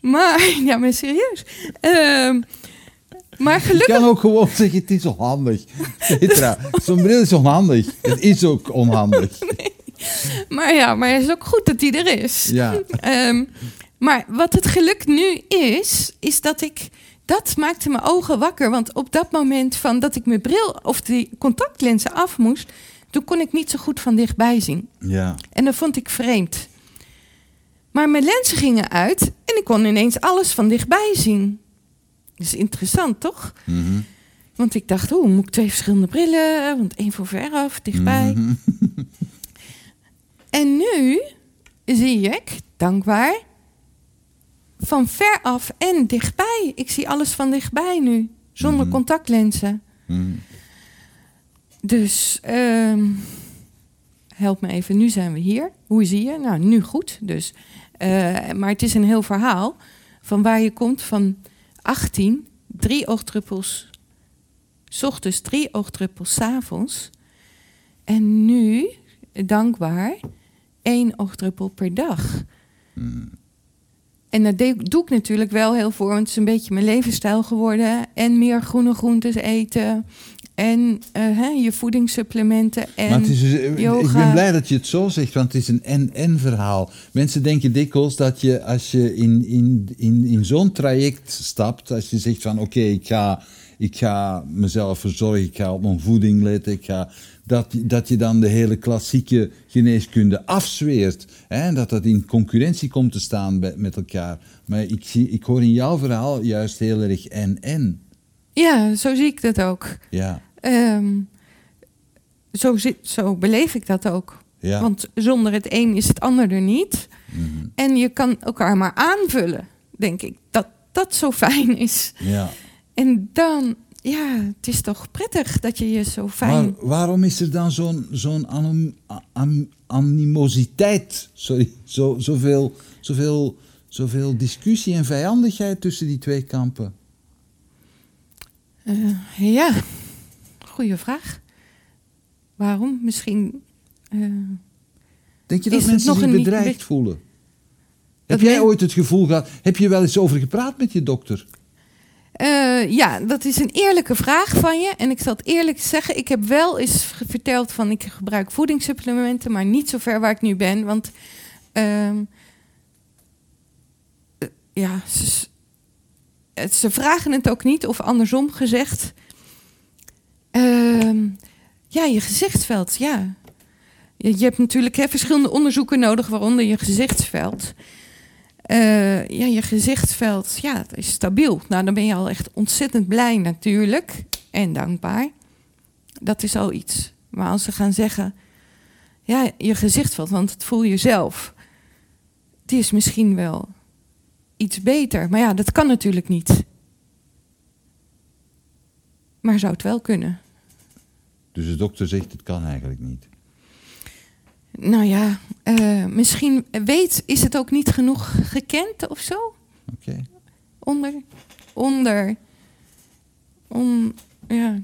maar, ja, maar serieus. Ehm, maar Je gelukkig... kan ook gewoon zeggen, het is onhandig. Zo'n bril is onhandig. Het is ook onhandig. Maar ja, maar het is ook goed dat die er is. Ja. Ehm, maar wat het geluk nu is, is dat ik. Dat maakte mijn ogen wakker. Want op dat moment van dat ik mijn bril of die contactlenzen af moest, toen kon ik niet zo goed van dichtbij zien. Ja. En dat vond ik vreemd. Maar mijn lenzen gingen uit en ik kon ineens alles van dichtbij zien. Dat is interessant, toch? Mhm. Want ik dacht, oeh, moet ik twee verschillende brillen? Want één voor veraf, dichtbij. Mhm. En nu zie ik, dankbaar, van ver af en dichtbij. Ik zie alles van dichtbij nu, zonder Mhm. contactlenzen. Mhm. Dus ehm, help me even, nu zijn we hier. Hoe zie je? Nou, nu goed. Dus, eh, maar het is een heel verhaal van waar je komt van 18, drie oogdruppels, 's ochtends drie oogdruppels, 's avonds. En nu, dankbaar, één oogdruppel per dag. En dat doe ik natuurlijk wel heel voor, want het is een beetje mijn levensstijl geworden. En meer groene groentes eten. En eh, hè, je voedingssupplementen. En maar het is dus, ik yoga. ben blij dat je het zo zegt, want het is een en-en verhaal. Mensen denken dikwijls dat je als je in, in, in, in zo'n traject stapt, als je zegt van oké, ik, ga, ik ga mezelf verzorgen, ik ga op mijn voeding letten, ik ga, dat, dat je dan de hele klassieke geneeskunde afzweert. Hè, en dat dat in concurrentie komt te staan bij- met elkaar. Maar ik, zie, ik hoor in jouw verhaal juist heel erg en-en. Ja, zo zie ik dat ook. Ja, Ehm, zo, zit, zo beleef ik dat ook. ja. Want zonder het een is het ander er niet. Mhm. En je kan elkaar maar aanvullen, denk ik. Dat dat zo fijn is. ja. En dan, ja, het is toch prettig dat je je zo fijn... Maar waarom is er dan zo'n zo'n animositeit? Sorry, zo, zoveel, zoveel, zoveel discussie en vijandigheid tussen die twee kampen? Eh, ja, goede vraag. Waarom? Misschien. eh, Denk je dat mensen zich bedreigd voelen? Heb jij ooit het gevoel gehad? Heb je wel eens over gepraat met je dokter? Eh, ja, dat is een eerlijke vraag van je. En ik zal het eerlijk zeggen, ik heb wel eens verteld van ik gebruik voedingssupplementen, maar niet zo ver waar ik nu ben. Want ehm, eh, ja, ze, het- ze vragen het ook niet, of andersom gezegd. Ehm, ja, je gezichtsveld, ja. Je, hebt natuurlijk verschillende onderzoeken nodig, waaronder je gezichtsveld. Eh, ja, je gezichtsveld, ja, is stabiel. Nou, dan ben je al echt ontzettend blij natuurlijk. En dankbaar. Dat is al iets. Maar als ze gaan zeggen, ja, je gezichtsveld, want het voel je zelf. Is misschien wel iets beter. Maar ja, dat kan natuurlijk niet. Maar zou het wel kunnen? Dus de dokter zegt het kan eigenlijk niet. Nou ja, eh, misschien weet, is het ook niet genoeg gekend of zo? Oké. onder, onder, om, ja.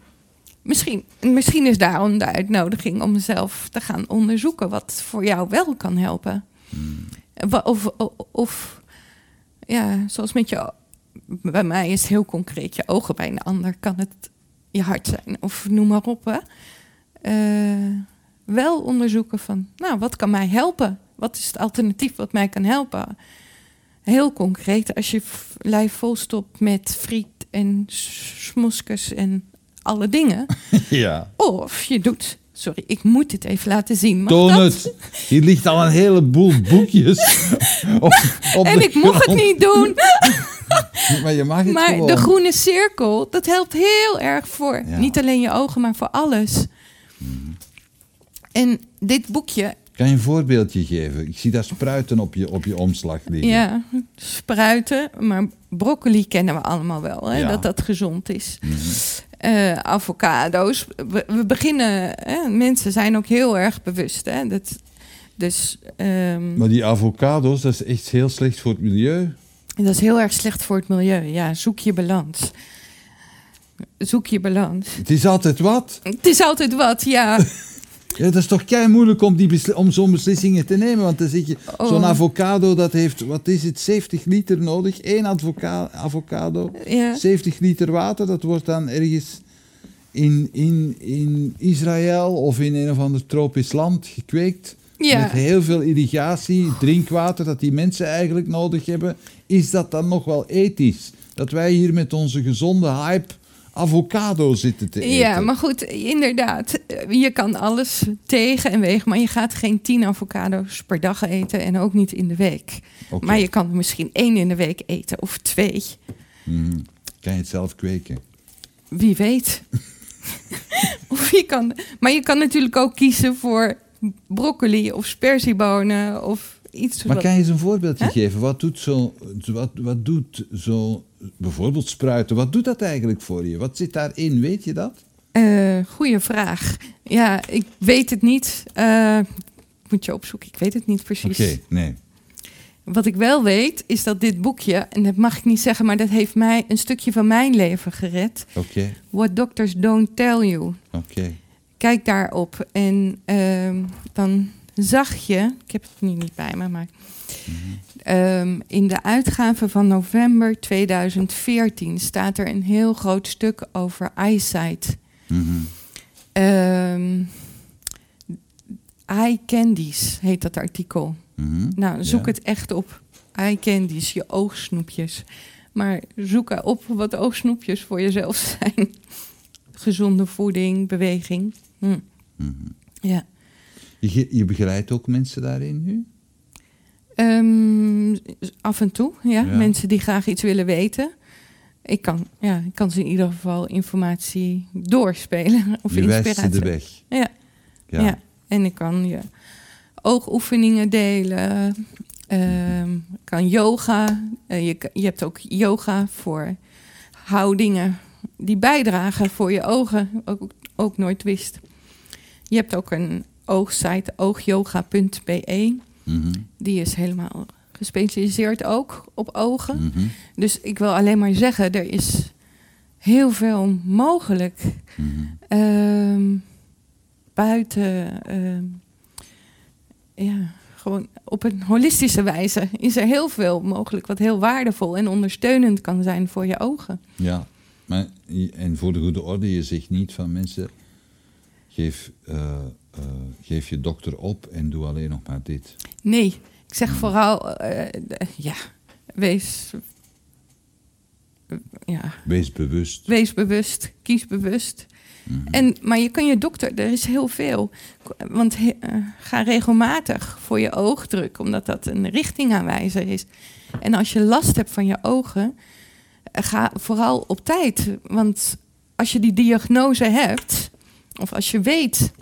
Misschien, misschien is daarom de uitnodiging om zelf te gaan onderzoeken wat voor jou wel kan helpen. Of, of, of, ja, zoals met je, bij mij is het heel concreet je ogen, bij een ander kan het je hart zijn of noem maar op. Hè. Eh, wel onderzoeken van, nou, wat kan mij helpen? Wat is het alternatief wat mij kan helpen? Heel concreet, als je lijf vol stopt met friet en smoeskes en alle dingen. Ja. Of je doet, sorry, ik moet dit even laten zien. Mag Toon dat? het. Hier ligt al een heleboel boekjes. op, op En ik mocht het niet doen. Maar je mag het Maar gewoon. de groene cirkel, dat helpt heel erg voor Ja. niet alleen je ogen, maar voor alles. En dit boekje, Kan je een voorbeeldje geven? Ik zie daar spruiten op je, op je omslag liggen. ja, spruiten, maar broccoli kennen we allemaal wel, hè, Ja. dat dat gezond is. Eh, avocado's. We, we beginnen, hè, mensen zijn ook heel erg bewust. Hè, dat, dus ehm, Maar die avocado's, dat is echt heel slecht voor het milieu. dat is heel erg slecht voor het milieu. Ja, zoek je balans. Zoek je balans. Het is altijd wat. Het is altijd wat, ja. Ja, dat is toch kei moeilijk om, die om zo'n beslissingen te nemen. Want dan zit je, Oh. zo'n avocado, dat heeft, wat is het, 70 liter nodig. Eén avoca- avocado, ja. 70 liter water. Dat wordt dan ergens in, in, in Israël of in een of ander tropisch land gekweekt. Ja. Met heel veel irrigatie, drinkwater dat die mensen eigenlijk nodig hebben. Is dat dan nog wel ethisch? Dat wij hier met onze gezonde hype avocado zitten te eten. Ja, maar goed, inderdaad. Je kan alles tegen en wegen, maar je gaat geen tien avocado's per dag eten en ook niet in de week. Maar je kan er misschien één in de week eten of twee. Mhm. Kan je het zelf kweken? Wie weet. of je kan, maar je kan natuurlijk ook kiezen voor broccoli of sperziebonen of iets. Maar wat- kan je eens een voorbeeldje geven? Wat doet zo, wat, wat doet zo, bijvoorbeeld spruiten, wat doet dat eigenlijk voor je? Wat zit daarin, weet je dat? Eh, goeie vraag. Ja, ik weet het niet. Eh, moet je opzoeken, ik weet het niet precies. Oké, nee. Wat ik wel weet, is dat dit boekje, en dat mag ik niet zeggen, maar dat heeft mij een stukje van mijn leven gered. Oké, What Doctors Don't Tell You. oké. Kijk daarop en ehm, dan zag je, ik heb het nu niet bij me, maar ehm, in de uitgave van november 2014 staat er een heel groot stuk over eyesight. Mhm. Ehm eye candies heet dat artikel. Mhm. Nou, zoek Ja. het echt op. Eye candies, je oogsnoepjes. Maar zoek op wat oogsnoepjes voor jezelf zijn. Gezonde voeding, beweging. Hm. Mhm. Ja. Je, je begeleidt ook mensen daarin nu? Ehm, af en toe, ja. Ja. Mensen die graag iets willen weten. Ik kan, ja, ik kan ze in ieder geval informatie doorspelen. Of je inspiratie. de weg. Ja. Ja. En ik kan je oogoefeningen delen. Ehm, kan yoga. Eh, je, je hebt ook yoga voor houdingen die bijdragen voor je ogen. Ook, ook nooit wist. Je hebt ook een oogsite, oogyoga.be. Mhm. Die is helemaal gespecialiseerd ook op ogen. Mhm. Dus ik wil alleen maar zeggen, er is heel veel mogelijk. Mhm. Ehm, buiten, ehm, ja, gewoon op een holistische wijze is er heel veel mogelijk wat heel waardevol en ondersteunend kan zijn voor je ogen. Ja, maar, en voor de goede orde, je zegt niet van mensen, geef, eh, eh, geef je dokter op en doe alleen nog maar dit. Nee, ik zeg vooral, eh, d- ja, wees, ja, Wees bewust. wees bewust, kies bewust. Mhm. En, maar je kan je dokter, er is heel veel. Want he- eh, ga regelmatig voor je oogdruk, omdat dat een richtingaanwijzer is. En als je last hebt van je ogen, eh, ga vooral op tijd. Want als je die diagnose hebt, of als je weet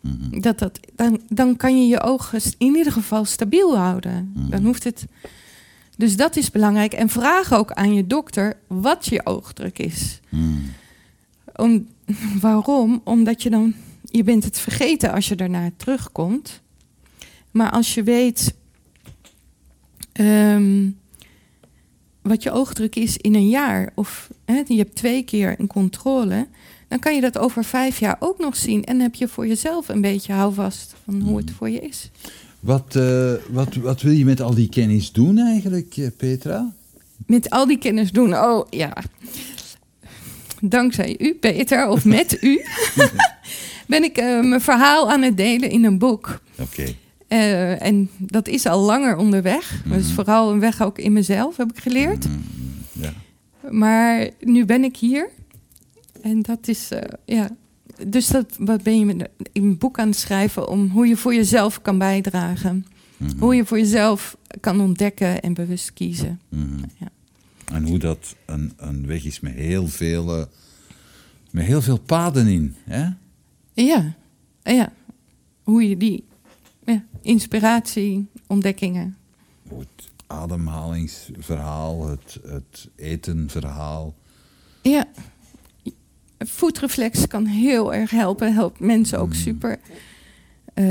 Mhm. dat dat, dan, dan kan je je ogen in ieder geval stabiel houden. Mhm. Dan hoeft het. Dus dat is belangrijk. En vraag ook aan je dokter wat je oogdruk is. Mhm. Om, waarom? Omdat je dan, je bent het vergeten als je daarna terugkomt. Maar als je weet ehm, wat je oogdruk is in een jaar, of hè, je hebt twee keer een controle, dan kan je dat over vijf jaar ook nog zien. En heb je voor jezelf een beetje houvast van hoe het voor je is. Wat, eh, wat, wat wil je met al die kennis doen eigenlijk, eh, Petra? Met al die kennis doen, oh ja. Dankzij u, Peter, of met u, ben ik eh, mijn verhaal aan het delen in een boek. Oké. En dat is al langer onderweg. Dat is vooral een weg ook in mezelf, heb ik geleerd. Mhm. Ja. Maar nu ben ik hier. En dat is, eh, ja. Dus dat, wat ben je in een boek aan het schrijven om hoe je voor jezelf kan bijdragen. Mhm. Hoe je voor jezelf kan ontdekken en bewust kiezen. Mhm. Ja. En hoe dat een, een weg is met heel veel, eh, met heel veel paden in. Hè? Ja, ja. hoe je die ja, inspiratie, ontdekkingen. Het ademhalingsverhaal, het, het etenverhaal. Ja, voetreflex kan heel erg helpen. Helpt mensen ook Mm. super. Ehm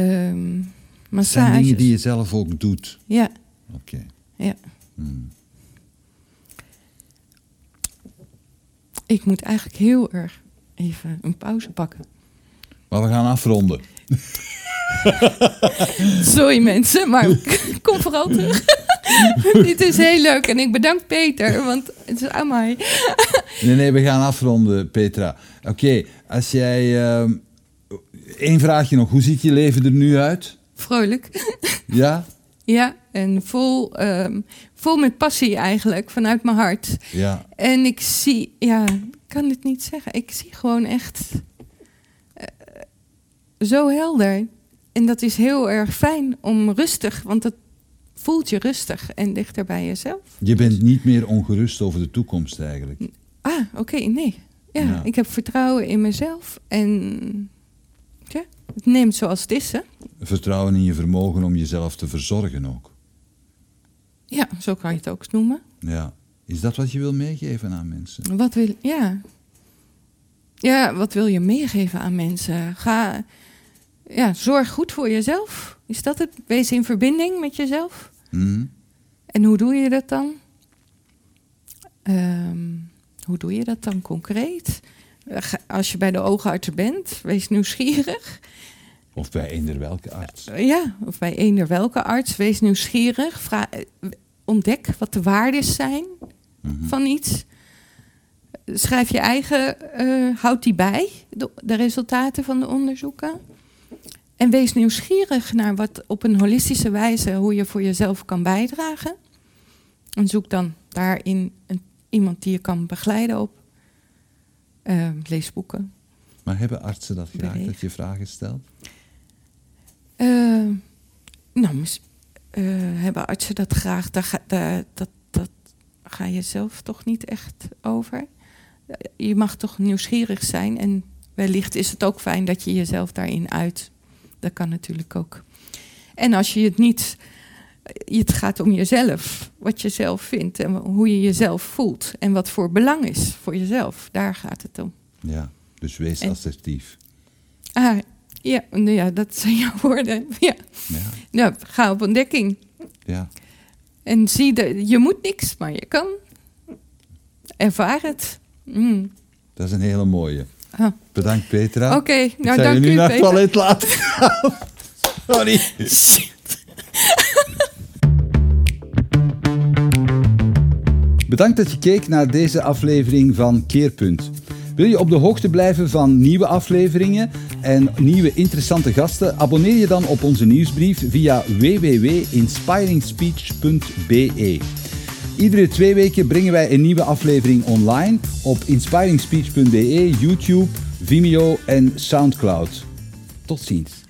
Het zijn massages. dingen die je zelf ook doet. Ja, Oké. ja. Hmm. Ik moet eigenlijk heel erg even een pauze pakken. Maar we gaan afronden. Sorry mensen, maar kom vooral terug. Dit is heel leuk en ik bedank Peter, want het is aan mij. Nee, nee, we gaan afronden, Petra. Oké, als jij... ehm Eén vraagje nog. Hoe ziet je leven er nu uit? Vrolijk. Ja? Ja, en vol, ehm, vol met passie eigenlijk, vanuit mijn hart. Ja. En ik zie, ja, ik kan het niet zeggen. Ik zie gewoon echt zo helder. En dat is heel erg fijn om rustig, want het voelt je rustig en dichter bij jezelf. Je bent niet meer ongerust over de toekomst eigenlijk. Ah, oké, nee. Ja, Ja. ik heb vertrouwen in mezelf en ja, het neemt zoals het is, hè. Vertrouwen in je vermogen om jezelf te verzorgen ook. Ja, zo kan je het ook noemen. Ja. Is dat wat je wil meegeven aan mensen? Wat wil, ja. Ja, wat wil je meegeven aan mensen? Ga, ja, zorg goed voor jezelf. Is dat het? Wees in verbinding met jezelf. Hm? En hoe doe je dat dan? Ehm, hoe doe je dat dan concreet? Als je bij de oogarts bent, wees nieuwsgierig. Of bij eender welke arts. Ja, of bij eender welke arts, wees nieuwsgierig. Ontdek wat de waarden zijn Mhm. van iets. Schrijf je eigen, eh, houd die bij, de, de resultaten van de onderzoeken. En wees nieuwsgierig naar wat op een holistische wijze, hoe je voor jezelf kan bijdragen. En zoek dan daarin een, iemand die je kan begeleiden op. Eh, lees boeken. Maar hebben artsen dat graag, Beweeg. dat je vragen stelt? Eh, nou, eh, hebben artsen dat graag? Daar ga, daar- dat, dat ga je zelf toch niet echt over. Je mag toch nieuwsgierig zijn en wellicht is het ook fijn dat je jezelf daarin uit. Dat kan natuurlijk ook. En als je het niet, het gaat om jezelf, wat je zelf vindt en hoe je jezelf voelt en wat voor belang is voor jezelf. Daar gaat het om. Ja. Dus wees En- assertief. Ah, ja, nou ja, dat zijn jouw woorden. Ja. Ja. ja, ga op ontdekking. Ja. En zie, dat je moet niks, maar je kan. Ervaar het. Mm. Dat is een hele mooie. Ah. Bedankt, Petra. Oké, Ik nou zou je dank nu u, naar het toilet laten gaan. Sorry. Bedankt dat je keek naar deze aflevering van Keerpunt. Wil je op de hoogte blijven van nieuwe afleveringen en nieuwe interessante gasten? Abonneer je dan op onze nieuwsbrief via www.inspiringspeech.be. Iedere twee weken brengen wij een nieuwe aflevering online op inspiringspeech.be, YouTube, Vimeo en Soundcloud. Tot ziens.